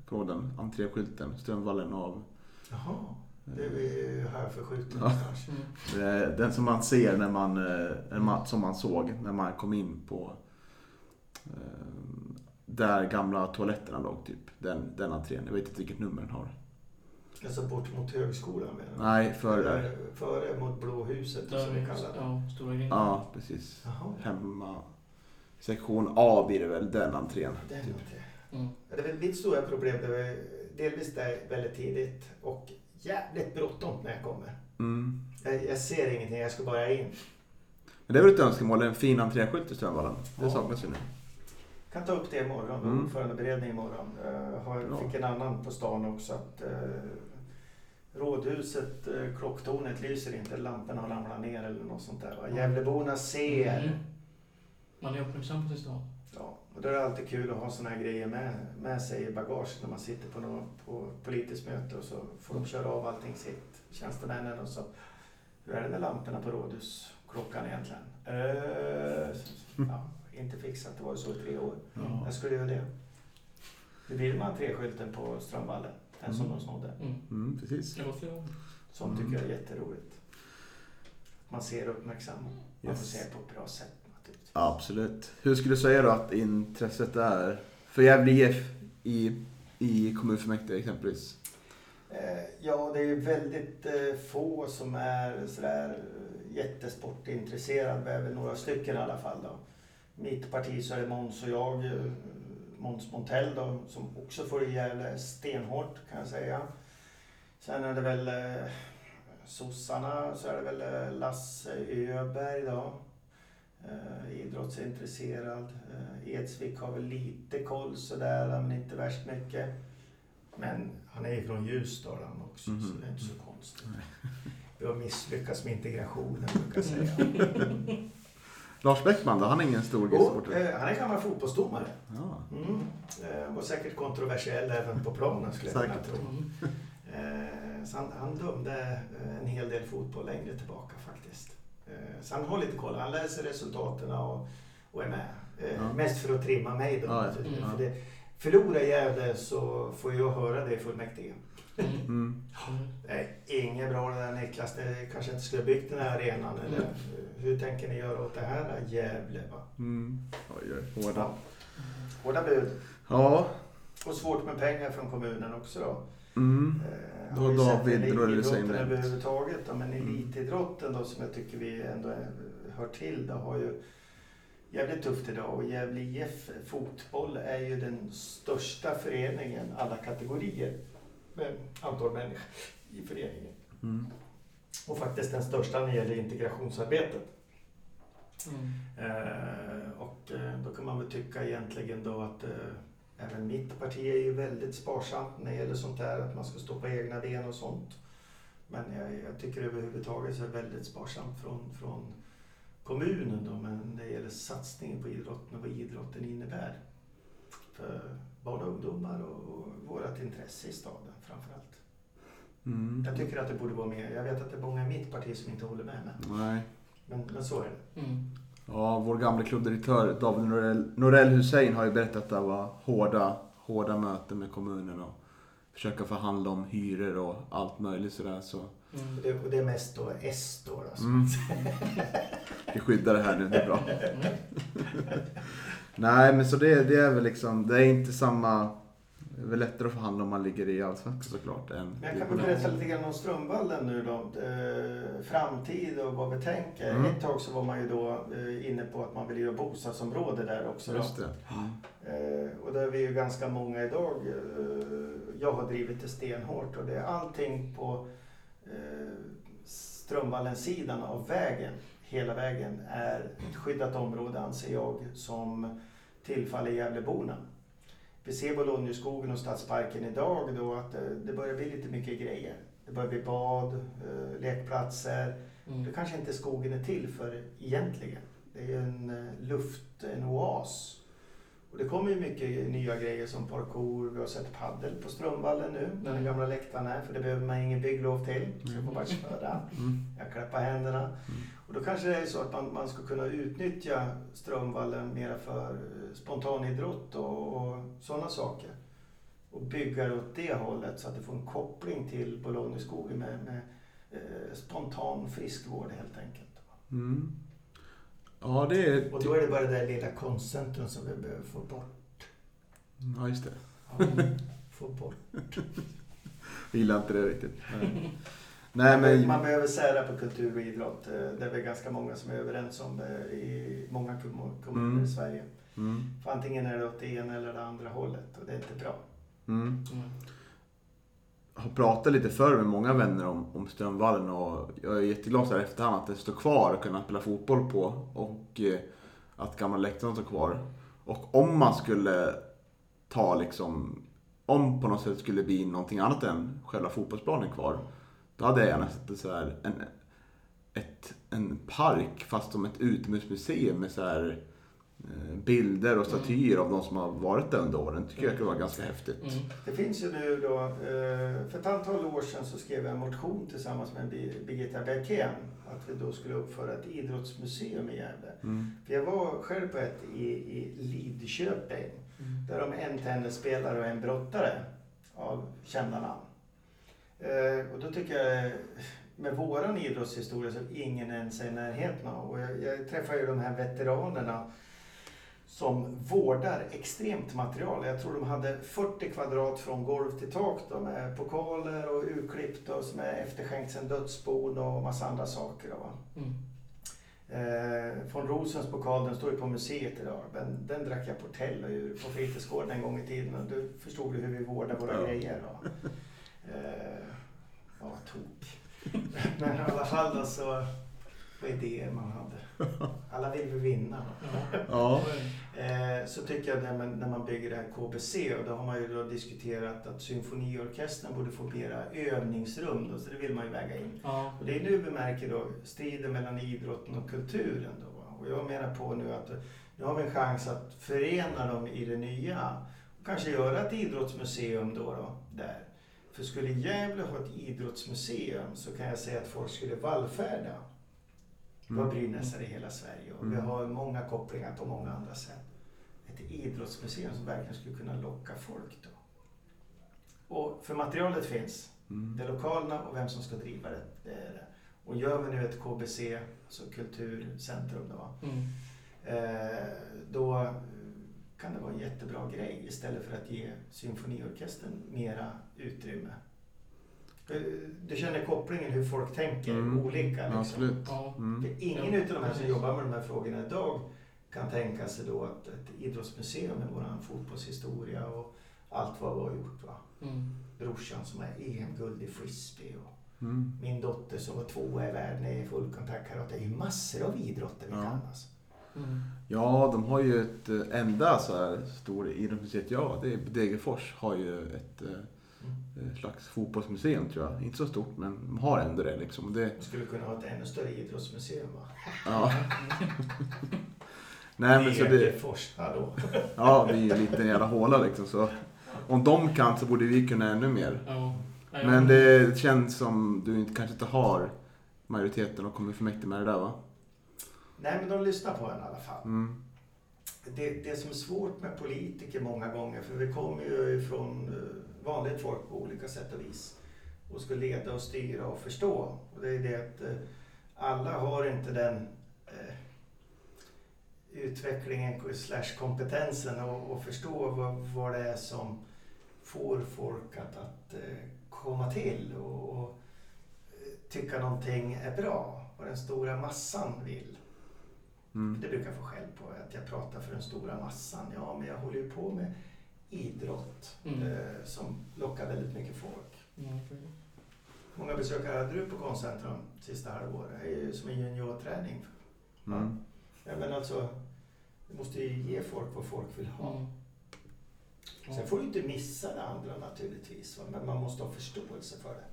Kommer du ihåg den? Entréskylten. Strömvallen av... Jaha, det är vi här förskjutet Ja. någonstans. Mm. Den som man ser när man, eh, som man såg när man kom in på där gamla toaletterna låg typ. Den, den entrén. Jag vet inte vilket nummer den har. Alltså bort mot högskolan menar du? Nej, för där. Före mot Blå huset Där som vi kallar det. ja, stora grejer. Ja, precis. Jaha, Hemma. Sektion A blir det väl, den entrén. den Typ. entrén. Mm. Det är väl mitt stora problem. Det var delvis där väldigt tidigt och jävligt bråttom när jag kommer. Mm. Jag, jag ser ingenting, jag ska bara in. Men det är väl ett önskemål, en fin entréskylt i Strömvallen. Det Ja. saknas ju nu. Kan ta upp det imorgon, Mm. ordförandeberedning imorgon. Jag har, Ja. fick en annan på stan också. Att, eh, rådhuset, eh, klocktornet lyser inte, lamporna har ramlat ner eller något sånt där. Va? Gävleborna ser. Mm. Man är uppmärksam på sin stad. Ja, och då är det alltid kul att ha såna här grejer med, med sig i bagage när man sitter på något på politiskt möte och så får de köra av allting sitt, tjänstemännen och så. Hur är det med lamporna på rådhusklockan egentligen? Eh, ja, inte fixat, det var så i tre år. Ja. Jag skulle göra det. Det blir man treskylten på Strömvallen, den som Mm. de snodde. Mm. Mm, precis. Sånt Mm. tycker jag är jätteroligt. Man ser och uppmärksammar. Man får Yes. se på ett bra sätt naturligtvis. Absolut. Hur skulle du säga då att intresset är för Gävle IF i, i kommunfullmäktige exempelvis? Eh, Ja, det är ju väldigt eh, få som är sådär jättesportintresserade. Vi är väl några stycken i alla fall. Då. Mitt parti så är det Måns och jag, eh, Måns Montell då, som också får i Gävle stenhårt kan jag säga. Sen är det väl eh, sossarna så är det väl eh, Lasse Öberg då. Eh, idrottsintresserad. Eh, Edsvik har väl lite koll sådär, men inte värst mycket. Men han är ju från Ljusdal han också, så Mhm. det är inte så konstigt. Vi har misslyckats med integrationen brukar jag säga. Lars Bäckman då? Han är ingen stor Och, GIF-supporter? eh, han är gammal fotbollsdomare. Ja. Mm. Eh, var säkert kontroversiell även på planen skulle jag kunna tro. Eh, så han, han dömde eh, en hel del fotboll längre tillbaka faktiskt. Eh, så han har lite koll. Han läser resultaten och, och är med. Eh, Ja. Mest för att trimma mig då. Ja, ja. För det, förlorar Gävle så får jag höra det i fullmäktige. Mm. Mm. Det är inget bra det där Niklas. Det kanske inte skulle ha byggt den här arenan. Eller hur tänker ni göra åt det här? Gävle va? Mm. Oj, oj, hårda. Ja. Hårda bud. Ja. Och svårt med pengar från kommunen också då. Mm. Eh, Då David Hussein nämnt. överhuvudtaget. Då, men Mm. elitidrotten då som jag tycker vi ändå hör till. Det har ju jävligt tufft idag och Gävle IF fotboll är ju den största föreningen alla kategorier med antal människor i föreningen. Mm. Och faktiskt den största när det gäller integrationsarbetet. Mm. Eh, och eh, då kan man väl tycka egentligen då att eh, även mitt parti är ju väldigt sparsamt när det gäller sånt här, att man ska stå på egna ben och sånt. Men jag, jag tycker överhuvudtaget så är det väldigt sparsamt från, från kommunen då, men när det gäller satsningen på idrotten och vad idrotten innebär. För barn och ungdomar och, och vårt intresse i staden framförallt. Mm. Jag tycker att det borde vara mer. Jag vet att det är många i mitt parti som inte håller med mig. Nej. Men, men så är det. Mm. Ja, vår gamla klubbdirektör David Norell, Norell Hussein har ju berättat att det var hårda, hårda möten med kommunen och försöka förhandla om hyror och allt möjligt sådär. Så. Mm. Det, och det är mest då S då. Alltså. Mm. Vi skyddar det här nu, det är bra. Nej, men så det, det är väl liksom, det är inte samma... Det är väl lättare att förhandla om man ligger i Allsvenskan såklart. Än Men jag kan väl berätta lite grann om Strömvallen nu då. Eh, framtid och vad vi tänker. Mm. Ett tag så var man ju då eh, inne på att man ville göra bostadsområde där också. Då. Just det. Mm. Eh, och där är vi ju ganska många idag. Jag har drivit det stenhårt och det är allting på Strömvallen-sidan av vägen. Hela vägen är ett skyddat område anser jag som tillfaller Gävleborna. Vi ser Bologneskogen och Stadsparken idag då att eh, det börjar bli lite mycket grejer. Det börjar bli bad, eh, lekplatser. Mm. Det kanske inte skogen är till för egentligen. Det är en eh, luft, en oas. Och det kommer ju mycket nya grejer som parkour. Vi har sett paddel på Strömvallen nu, där den gamla läktaren är. För det behöver man ingen bygglov till. Så jag får bara köra. Mm. Jag klappar händerna. Och då kanske det är så att man, man ska kunna utnyttja Strömvallen mera för eh, spontanidrott och, och sådana saker. Och bygga det åt det hållet så att det får en koppling till Bologneskogen med, med eh, spontan friskvård helt enkelt. Mm. Ja, det är... Och då är det bara det där lilla konstcentrum som vi behöver få bort. Ja, just det. Ja, få bort. Jag gillar inte det riktigt. Nej. Nej, men... Man behöver sära på kultur och idrott. Eh, Det är väl ganska många som är överens om det i många kom- kommuner Mm. i Sverige. Mm. För antingen är det åt det ena eller det andra hållet och det är inte bra. Mm. Jag har pratat lite förr med många vänner om, om Strömvallen och jag är jätteglad så här i efterhand att det står kvar och kunna spela fotboll på och eh, att gamla läktaren står kvar. Och om man skulle ta liksom, om på något sätt skulle bli någonting annat än själva fotbollsplanen kvar, då hade jag gärna sett så här, en, ett, en park fast som ett utomhusmuseum med så här bilder och statyer av de som har varit där under åren. tycker jag kan vara ganska häftigt. Mm. Det finns ju nu då, eh, för ett antal år sedan så skrev jag en motion tillsammans med Bir- Birgitta Bergén att vi då skulle uppföra ett idrottsmuseum i Gävle. Mm. För jag var själv på ett i, i Lidköping Mm. där de en tennisspelare och en brottare av kända namn. Eh, och då tycker jag, med våran idrottshistoria så ingen ens är i närheten av. Och jag, jag träffar ju de här veteranerna som vårdar extremt material. Jag tror de hade 40 kvadrat från golv till tak då, med pokaler och urklippt och som är efterskänkt sedan dödsbon och massa andra saker. Va? Mm. Eh, von Rosens pokal, den står ju på museet idag. Men den drack jag Portello ur på fritidsgården en gång i tiden och du förstod du hur vi vårdar våra Ja. grejer. Då. Eh, ja, tok. Men i alla fall då så, vad idéer man hade. Alla vill vi vinna. Ja. Så. Eh, så tycker jag när man, när man bygger det här KBC och då har man ju då diskuterat att symfoniorkestern borde få mera övningsrum. Då, så det vill man ju väga in. Ja. Och det är nu vi märker då striden mellan idrotten och kulturen. Då. Och jag menar på nu att nu har vi en chans att förena dem i det nya. Och kanske göra ett idrottsmuseum då, då där. För skulle Gävle ha ett idrottsmuseum så kan jag säga att folk skulle vallfärda. Vi har Mm. Brynäsare i hela Sverige och vi Mm. har många kopplingar på många andra sätt. Ett idrottsmuseum som verkligen skulle kunna locka folk då. Och för materialet finns. Mm. Det är lokalerna och vem som ska driva det. det, är det. Och gör vi nu ett KBC, alltså kulturcentrum då, Mm. eh, då kan det vara en jättebra grej istället för att ge symfoniorkestern mera utrymme. Eh, Du känner kopplingen hur folk tänker Mm. olika. Liksom. Absolut. Ja. Mm. För ingen Ja, utav de här som jobbar med de här frågorna idag kan tänka sig då att ett idrottsmuseum med våran fotbollshistoria och allt vad vi har gjort. Va? Mm. Brorsan som är EM-guld i frisbee och Mm. min dotter som var tvåa i världen i fullkontaktkarate. Det är ju massor av idrotter vi Ja. kan alltså. Mm. Ja, de har ju ett eh, enda så här stor idrottsmuseet, ja, det är Degerfors har ju ett eh, slags fotbollsmuseum tror jag. Inte så stort, men de har ändå det liksom. Det, Vi skulle kunna ha ett ännu större idrottsmuseum va? ja. Nej, men så det, Degerfors, hallå. ja, vi är ju en liten jävla håla liksom. Så om de kan så borde vi kunna ännu mer. Ja. Men det känns som du inte, kanske inte har majoriteten och kommer fullmäktige med det där va? Nej men de lyssnar på en i alla fall. Mm. Det, det som är svårt med politiker många gånger, för vi kommer ju ifrån eh, vanligt folk på olika sätt och vis och ska leda och styra och förstå. Och det är det att eh, alla har inte den eh, utvecklingen slash kompetensen och, och förstå vad, vad det är som får folk att, att eh, komma till och, och eh, tycka någonting är bra. Vad den stora massan vill. Mm. Det brukar jag få skäll på, att jag pratar för den stora massan. Ja, men jag håller ju på med idrott Mm. eh, som lockar väldigt mycket folk. Precis. Många besökare hade du på Konstcentrum sista halvåret? Det är ju som en juniorträning. Mm. Ja, men alltså, du måste ju ge folk vad folk vill ha. Mm. Ja. Sen får du inte missa det andra naturligtvis, va? men man måste ha förståelse för det.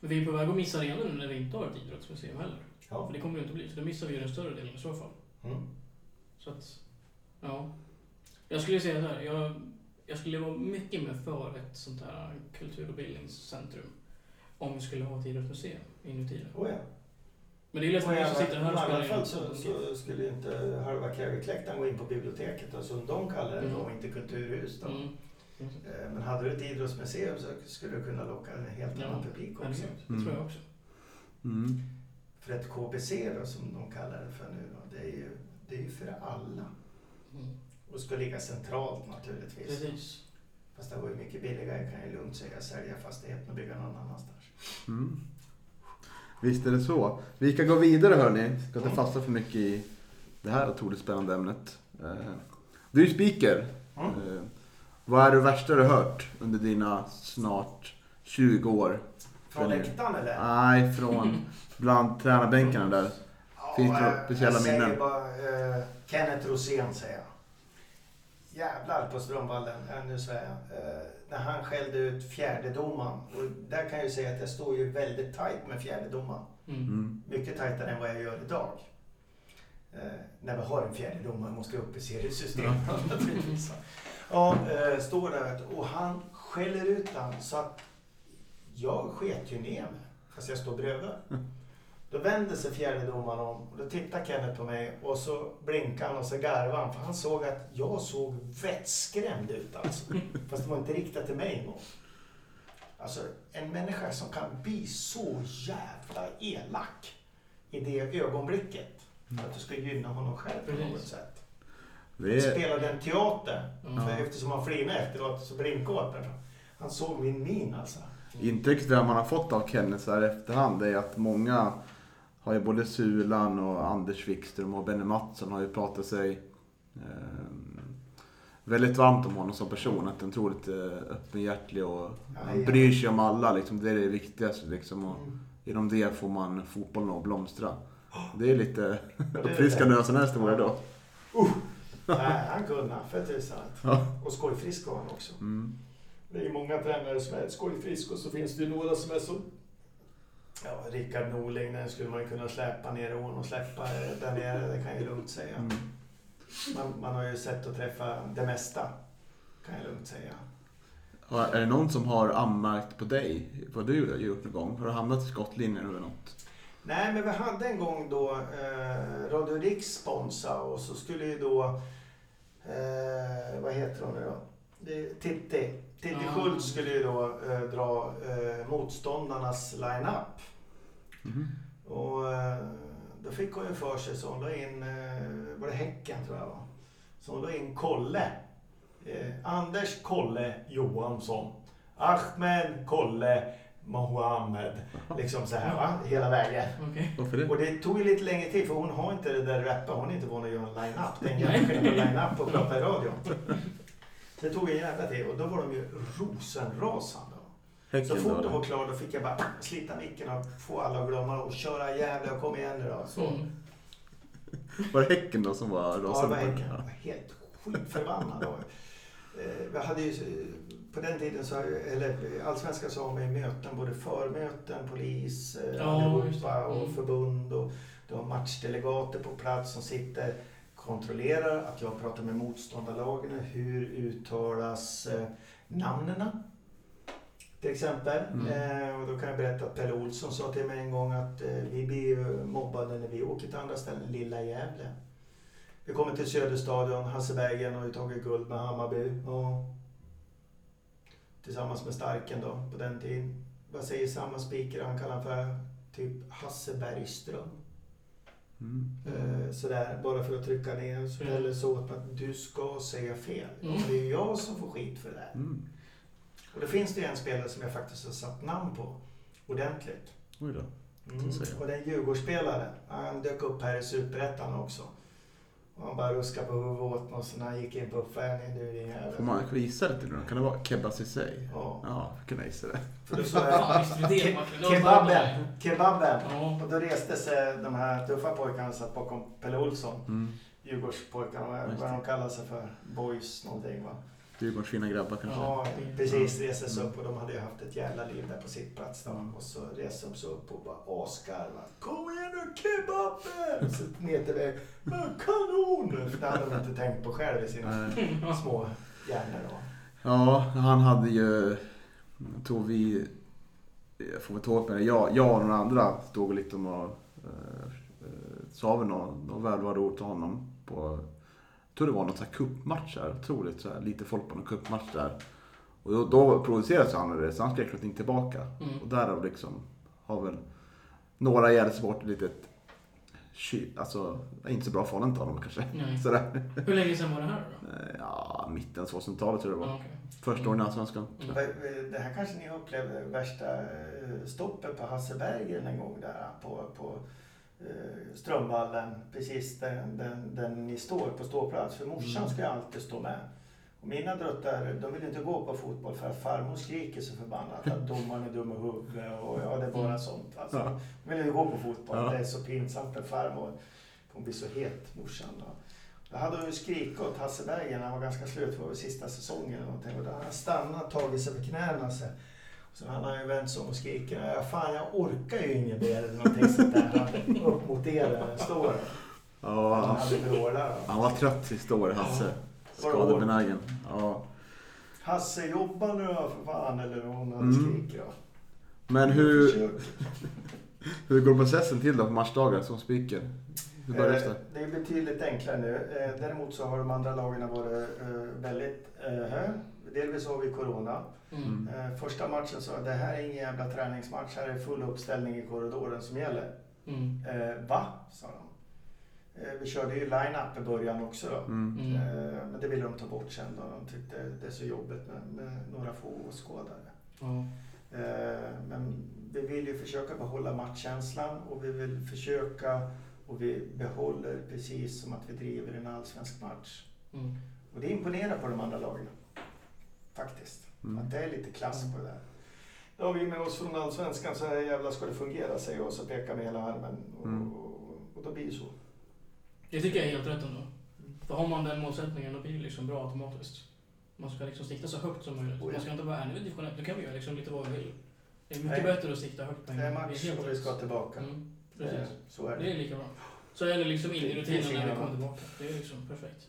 Men vi är på väg att missa det nu när vi inte har ett idrottsmuseum heller. Ja. För det kommer det inte bli, så då missar vi ju den större delen i så fall. Mm. Så att, ja. Jag skulle säga så här, jag, jag skulle vara mycket mer för ett sånt här kultur och bildningscentrum. Om vi skulle ha ett idrottsmuseum inuti det. Oh, ja. Men det är lätt för i oss som alla, sitter i här och alla spelar fall in. så, så skulle inte halva Carrick-läktaren gå in på biblioteket, och som de kallar det, Mm. och inte kulturhus. Då. Mm. Eh, Men hade du ett idrottsmuseum så skulle du kunna locka en helt Ja, annan publik också. Det Mm. tror jag också. Mm. För ett KBC då, som de kallar det för nu, då, det är ju det är ju för alla. Och ska ligga centralt naturligtvis. Precis. Fast det var ju mycket billigare kan jag lugnt säga, sälja fastigheten och bygga någon annanstans. Mm. Visst är det så. Vi kan gå vidare hörni. Ska inte fastna för mycket i det här otroligt spännande ämnet. Eh, Du är speaker. Mm. Vad är det värsta du har hört under dina snart 20 år? Från läktaren eller? Nej, från bland tränarbänkarna där. Finns det eh, speciella jag säger minnen? bara eh, Kenneth Rosén säger jag. Jävlar på Strömvallen, äh, nu svär jag. Eh, när han skällde ut fjärdedomaren. Och där kan jag ju säga att jag står ju väldigt tajt med fjärdedomaren. Mm. Mm. Mycket tajtare än vad jag gör idag. Eh, när vi har en fjärde domare måste upp i seriesystemet naturligtvis. Ja, eh, står där och han skäller ut han så att jag sket ju ner mig fast jag står bredvid. Då vänder sig fjärde domaren om och då tittar Kenneth på mig och så blinkar han och så garvar han för han såg att jag såg vettskrämd ut alltså. Fast det var inte riktat till mig en gång. Alltså en människa som kan bli så jävla elak i det ögonblicket. För att du ska gynna honom själv på något Precis. sätt. Är, Spelade en teater. Mm. För eftersom han flinade efteråt så blinkade åt mig. Han såg min min alltså. intrycket man har fått av Kenneth så här efterhand är att många har ju både Sulan och Anders Wikström och Benny Mattsson har ju pratat sig eh, väldigt varmt om honom som person. Att han är otroligt eh, öppenhjärtig och han bryr sig om alla. Liksom. Det är det viktigaste. Liksom. Och Mm. genom det får man fotbollen att blomstra. Det är lite uppfriskande en sån här historia då. Nej, han kunde för tusan. Ja. Och skojfrisk var han också. Mm. Det är många tränare som är skojfrisk och så finns det ju några som är så... Ja, Rickard Norling, den skulle man ju kunna släppa ner i ån och släppa där nere, det kan jag lugnt säga. Mm. Man, man har ju sett att träffa det mesta, kan jag lugnt säga. Ja, Är det någon som har anmärkt på dig? Vad du har gjort någon gång? Har du hamnat i skottlinjen eller något? Nej, men vi hade en gång då eh, Radio Riks sponsra och så skulle ju då, eh, vad heter hon nu då? Titti. Titti. Schultz skulle ju då eh, dra eh, motståndarnas line-up. Mhm. Och eh, då fick hon ju för sig så hon la in, eh, var det Häcken tror jag va? Så hon la in Kolle. Eh, Anders Kolle Johansson. Ahmed Kolle Mohammed. Liksom så här va, hela vägen. Varför det? Och det tog ju lite längre tid för hon har inte det där rappa, hon är inte van att göra en line-up. Det är en Nej. jävla skillnad på line-up och prata i radio. Så det tog en jävla tid och då var de ju rosenrasande. Så fort då? de var klara då fick jag bara slita micken och få alla att glömma och köra jävlar, kom igen nu då. Så. Mm. Var det Häcken då som var Ja, det var rasande? Häcken. Jag var helt skitförbannad. Och, eh, Vi hade ju, på den tiden så, eller Allsvenskan så har man ju möten, både förmöten, polis, eh, Ja, allihopa och Mm. förbund och du har matchdelegater på plats som sitter kontrollerar att jag pratar med motståndarlagen. Hur uttalas eh, namnen? Till exempel. Mm. Eh, och då kan jag berätta att Pelle Olsson sa till mig en gång att eh, vi blir ju mobbade när vi åker till andra ställen. Lilla Gävle. Vi kommer till Söderstadion, Hassebergen har ju tagit guld med Hammarby. Och tillsammans med Starken då på den tiden. Vad säger samma speaker? Han kallar för typ Hasse Bergström. Mm. Eh, sådär, bara för att trycka ner. Så, Mm. Eller så att du ska säga fel. Mm. Det är ju jag som får skit för det där. Mm. Och då finns det ju en spelare som jag faktiskt har satt namn på. Ordentligt. Oj då. Mm. Och det är en Djurgårdsspelare. Han dök upp här i Superettan också. Och han bara ruskade på huvudet åt mig och så när han gick in på uppvärmningen, du din jävel. Får man visa det till någon? Kan det vara Kebba Ceesay? Ja. Ja, jag kan jag gissa det. För då sa jag, kebaben, kebaben. Ja. Och då reste sig de här tuffa pojkarna satt bakom Pelle Olsson. Mm. Djurgårdspojkarna, vad- de kallar sig för. Boys någonting va. Djurgårdens fina grabbar kanske? Ja, precis. Reser sig Mm. upp och de hade ju haft ett jävla liv där på sitt plats då. Och så reser de sig upp och bara asgarvar. Kom igen nu kebaben! Så ner till väg. "Ja, Kanon! För det hade de inte tänkt på själv i sina små hjärnor då. Ja, han hade ju... Jag tror vi... Jag får väl ta upp det. Jag, jag och några andra stod lite och eh, eh, sa väl något, något välvalda ord till honom på... Tror det var här cupmatch där. Otroligt så här, lite folk på någon cupmatch där. Och då, då provocerades han av det, så han skrek någonting tillbaka. Mm. Och därav liksom har väl några ett litet ky- Alltså, inte så bra förhållande till honom kanske. Nej. Sådär. Hur länge sedan var det här då? Eh, Ja, mitten av 2000-talet tror jag det var. Okej. Första åren i Allsvenskan. Mm. Det här kanske ni upplevde värsta eh, stoppet på Hassebergen en gång där på, på Strömvallen. Precis där, där, där ni står på ståplats. För morsan Mm. ska alltid stå med. Och mina druttar, de vill inte gå på fotboll för att farmor skriker så förbannat att domaren är dum i huvudet och ja, det är bara Mm. sånt. Alltså. De vill inte gå på fotboll, Ja. det är så pinsamt med farmor. Hon blir så het, morsan. Då. Då hade hon ju skrikit åt Hassebergen, han var ganska slut, det var sista säsongen. Och då hade han stannat, tagit sig för knäna. Så. Så han ju vänt sig om och skrikit, ja, fan jag orkar ju inget mer eller någonting sånt där. Upp mot er där jag står. Ja, Han han, hade då. han var trött sista året, Hasse. Hårt? Skadebenägen. Ja. Hasse, jobba nu då för fan. Eller hon hade Mm. skrikit då. Men hur, hur går processen till då på matchdagar som speaker? Hur börjar Eh, det? Det är betydligt enklare nu. Eh, Däremot så har de andra lagen varit eh, väldigt eh, hög. Delvis har vi corona. Mm. Eh, Första matchen sa jag, det här är ingen jävla träningsmatch. Här är full uppställning i korridoren som gäller. Mm. Eh, va? sa de. Eh, vi körde ju line-up i början också då. Mm. Mm. Men det ville de ta bort sen då. De tyckte det är så jobbigt med, med några få åskådare. Eh, men vi vill ju försöka behålla matchkänslan och vi vill försöka och vi behåller precis som att vi driver en allsvensk match. Mm. Och det imponerar på de andra lagen. Faktiskt. Mm. Att det är lite klass på det där. Då har vi med oss från Allsvenskan så här jävla ska det fungera säger jag och så pekar med hela armen. Och, Mm. och, och då blir det så. Det tycker jag är helt rätt ändå. För har man den målsättningen då blir det liksom bra automatiskt. Man ska liksom sikta så högt som möjligt. Oh ja. Man ska inte vara ärlig division 1, då kan vi göra liksom lite vad vi vill. Det är mycket Nej. bättre att sikta högt på en Det är match helt och vi ska tillbaka. Mm, Eh, precis. Så är Det det. är lika bra. Så är det liksom in i rutinen när vi kommer tillbaka. Det är liksom perfekt.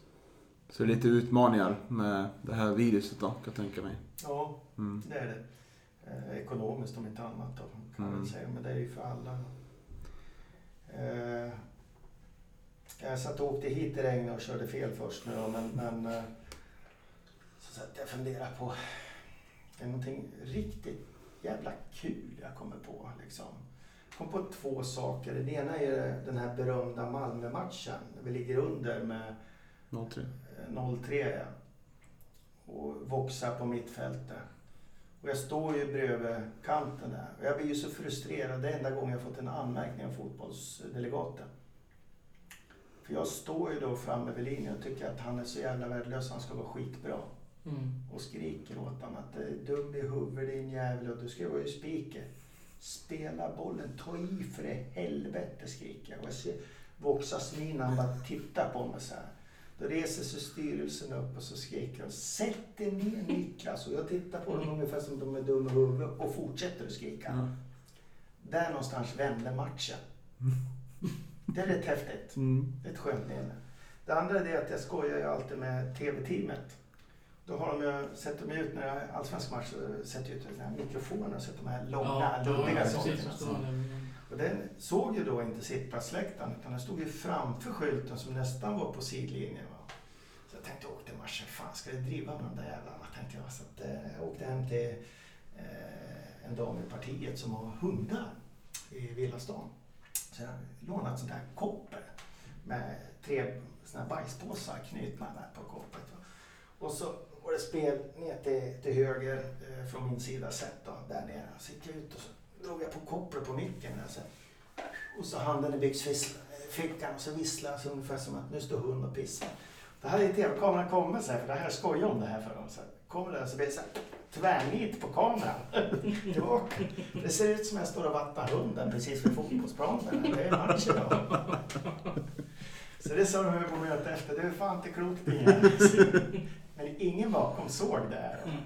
Så det är lite utmaningar med det här viruset då, kan jag tänka mig. Ja, Mm. det är det. Eh, ekonomiskt om inte annat då, kan man Mm. väl säga. Men det är ju för alla. Eh, jag satt och åkte hit i regnet och körde fel först nu då, men, men eh, så satt jag och funderade på det är någonting riktigt jävla kul jag kommer på. Liksom. Jag kom på två saker. Det ena är den här berömda Malmö-matchen. Vi ligger under med 03. Eh, 0-3 ja. Och Voxa på mittfältet. Och jag står ju bredvid kanten där. Och jag blir ju så frustrerad. Det är enda gången jag fått en anmärkning av fotbollsdelegaten. För jag står ju då framme vid linjen och tycker att han är så jävla värdelös. Han ska vara skitbra. Mm. Och skriker åt honom att "Du är dum i huvudet din jävel och du ska vara ju speaker. Spela bollen, ta i för i helvete skriker jag. Och jag ser Voxas min, han bara tittar på mig så här. Då reser sig styrelsen upp och så skriker de Sätt dig ner Niklas! Och jag tittar på dem ungefär som de är dumma i huvudet och fortsätter att skrika. Ja. Där någonstans vände matchen. Det är rätt häftigt. Mm. Det är ett skönt minne. Det andra är att jag skojar ju alltid med TV-teamet. Då har de ju, sätter de ut när det är allsvensk match, så sätter ut den här mikrofonen och sätter de här långa, luddiga precis, sakerna. Och den såg ju då inte sittplatsläktaren utan den stod ju framför skylten som nästan var på sidlinjen. Va? Så jag tänkte, åk till matchen, fan ska jag driva med de där jävlarna? Tänkte jag. Så att, eh, jag åkte hem till eh, en dam i partiet som har hundar i villastan. Så jag lånade ett sånt där koppel med tre såna här bajspåsar knutna där på kopplet. Och så var det spel ner till, till höger eh, från min sida sett då, där nere. Så gick jag ut och så drog jag på kopplet på micken. Alltså. Och så handen i byxfickan och så visslade jag så ungefär som att nu står hund och pissar. Det här är tv-kameran kommer så här, för det här skojar om det här för dem. Så här, kommer det så blir det så här, tvärnit på kameran. Tillbaka. Det ser ut som jag står och vattnar hunden precis vid fotbollsplanen. Det är match idag. Så det sa de på mötet efter. Det är fan inte klokt det. Men ingen bakom såg det här. Mm.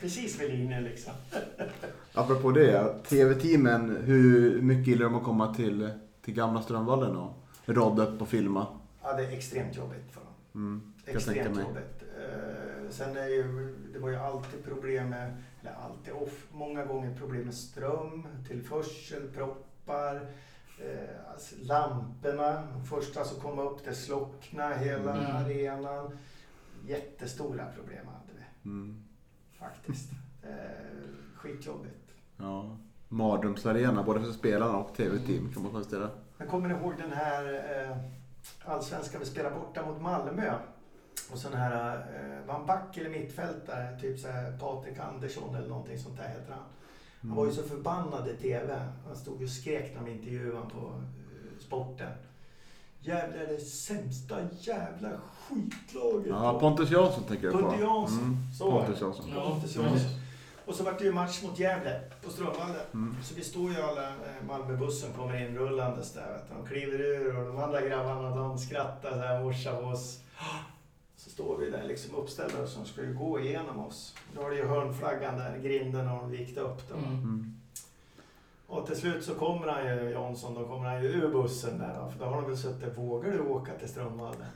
Precis vid linjen liksom. Apropå det, TV-teamen, hur mycket gillar de att komma till, till gamla Strömvallen och rodda upp och filma? Ja, det är extremt jobbigt för dem. Mm. Extremt jobbigt. Eh, sen är ju, det var ju alltid problem med, eller alltid, off, många gånger problem med ström, tillförsel, proppar, eh, alltså lamporna. Första som kom upp, det slocknade hela Mm. arenan. Jättestora problem hade vi Mm. Faktiskt. Eh, skitjobbigt. Ja. Mardrömsarena, både för spelarna och TV-team kan man konstatera. Men kommer ihåg den här eh, allsvenskan vi spelade borta mot Malmö? Och sån här, eh, var han back eller mittfältare? Typ så här Patrik Andersson eller någonting sånt där heter han. Han var ju så förbannad i TV. Han stod och skrek när de intervjuade på eh, sporten. Jävlar det sämsta jävla skitlaget. Ja, Pontus Jansson tänker jag på. Pontus Jansson. Mm. Så Pontus det. Jansson. Ja, Pontus. Jansson. Och så vart det ju match mot Gävle på Strömvallen. Mm. Så vi står ju alla, eh, Malmöbussen kommer in rullandes där. Vet du. De kliver ur och de andra grabbarna de skrattar så här morsa på oss. Så står vi där liksom uppställda som ska ju gå igenom oss. Då har du ju hörnflaggan där, grinden har de vikt upp. Då. Mm. Och till slut så kommer han ju, Jansson, då kommer han ju ur bussen där. För då har de väl suttit, vågar du åka till Strömvallen?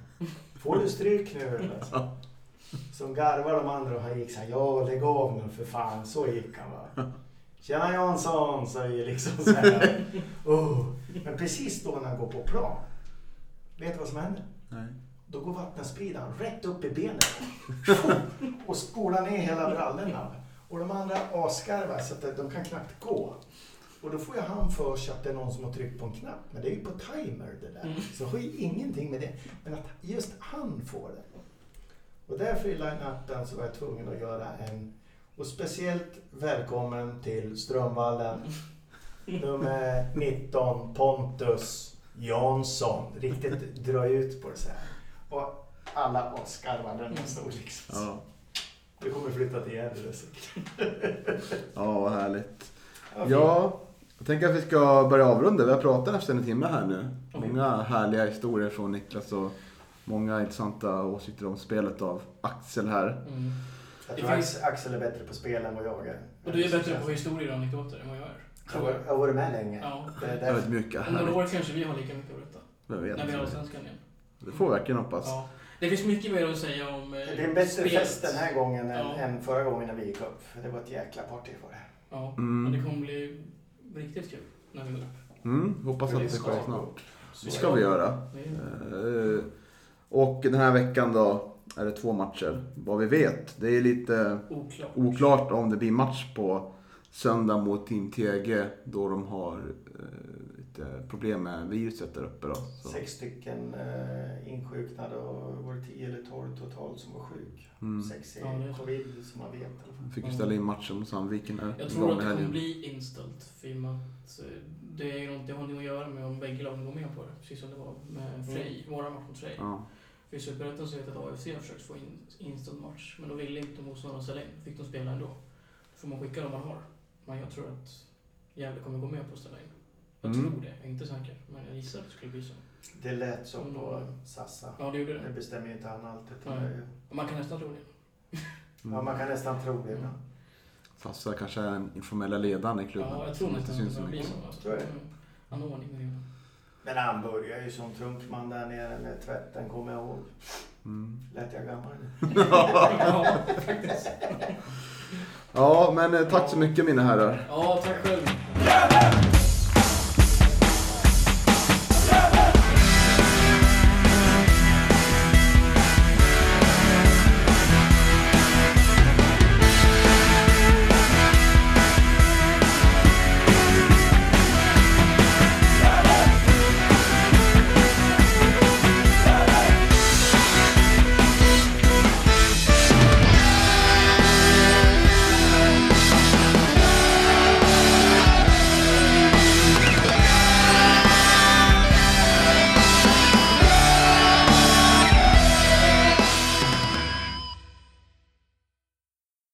Får du stryk nu eller? Som garvar de andra och han gick såhär, ja lägg av nu för fan. Så gick han va. Tjena Jansson, säger liksom så här. Oh. Men precis då när han går på plan. Vet du vad som händer? Nej. Då går vattenspridaren rätt upp i benet. Och spolar ner hela brallorna. Och de andra asgarvar så att de kan knappt gå. Och då får ju han för sig att det är någon som har tryckt på en knapp. Men det är ju på timer det där. Mm. Så det har ju ingenting med det. Men att just han får det. Och därför i line-upen så var jag tvungen att göra en och speciellt välkommen till Strömvallen. Nummer 19, Pontus Jansson. Riktigt dra ut på det så här. Och alla asgarvar där de stod liksom. Ja. Du kommer flytta till Gävle säkert. ja, vad härligt. Ja, jag tänker att vi ska börja avrunda. Vi har pratat nästan en timme här nu. Många härliga historier från Niklas och många intressanta åsikter om spelet av Axel här. Mm. Jag Det tror finns- Axel- är bättre på spel än vad jag är. Och du är bättre på historier och anekdoter än vad jag är. Jag har- Jag har varit med länge. Ja. Det är därför. Ödmjuka, Om några år kanske vi har lika mycket att berätta. Vem vet? När vi har Allsvenskan igen. Det får vi verkligen hoppas. Ja. Det finns mycket mer att säga om eh, Det är en bättre spelet. fest den här gången än, Ja. än förra gången när vi gick upp. Det var ett jäkla party för det. Ja, Mm. det kommer bli riktigt kul när vi går upp. Mm, hoppas att det ska sker snart. Det ska vi göra. Eh, Och den här veckan då är det två matcher. Vad vi vet. Det är lite Oklart. oklart om det blir match på söndag mot Team TG då de har eh, lite problem med viruset där uppe. Då. Så, Sex stycken eh, insjuknade och var det 10 eller 12 totalt som var sjuk. mm. Sex i Ja, covid som man vet i alla fall. Fick ju ställa in matchen mot Sandviken Jag tror att det kommer bli inställt. För i och med att eh, det, är ju något, det har någonting att göra med om bägge lagen går med på det. Precis som det var med Frej, våra match mot Frej. Ja. För i Superettan så vet jag att AFC har försökt få in inställd match. Men då ville inte motståndarna ställa in. Fick de spela ändå. Då får man skicka dem man har. Men jag tror att Gävle kommer gå med på att ställa in. Jag Mm. tror det. Jag är inte säker. Men jag gissar att det skulle bli så. Det lät på Mm. Sassa. Ja, det gjorde Det det. bestämmer ju inte han allt. utan Nej. det är ju- Och man kan nästan tro det. Mm. Ja, man kan nästan tro det. Mm. Sassa kanske är den informella ledaren i klubben. Ja, jag tror som inte nästan att syns det så mycket. så. Tror jag. Mm. Han har ordning med det. Men han börjar ju som trunkman där nere med tvätten, kommer jag ihåg. Mm. Lät jag gammal ja, faktiskt. Ja, men eh, tack så mycket mina herrar. Ja, tack själv.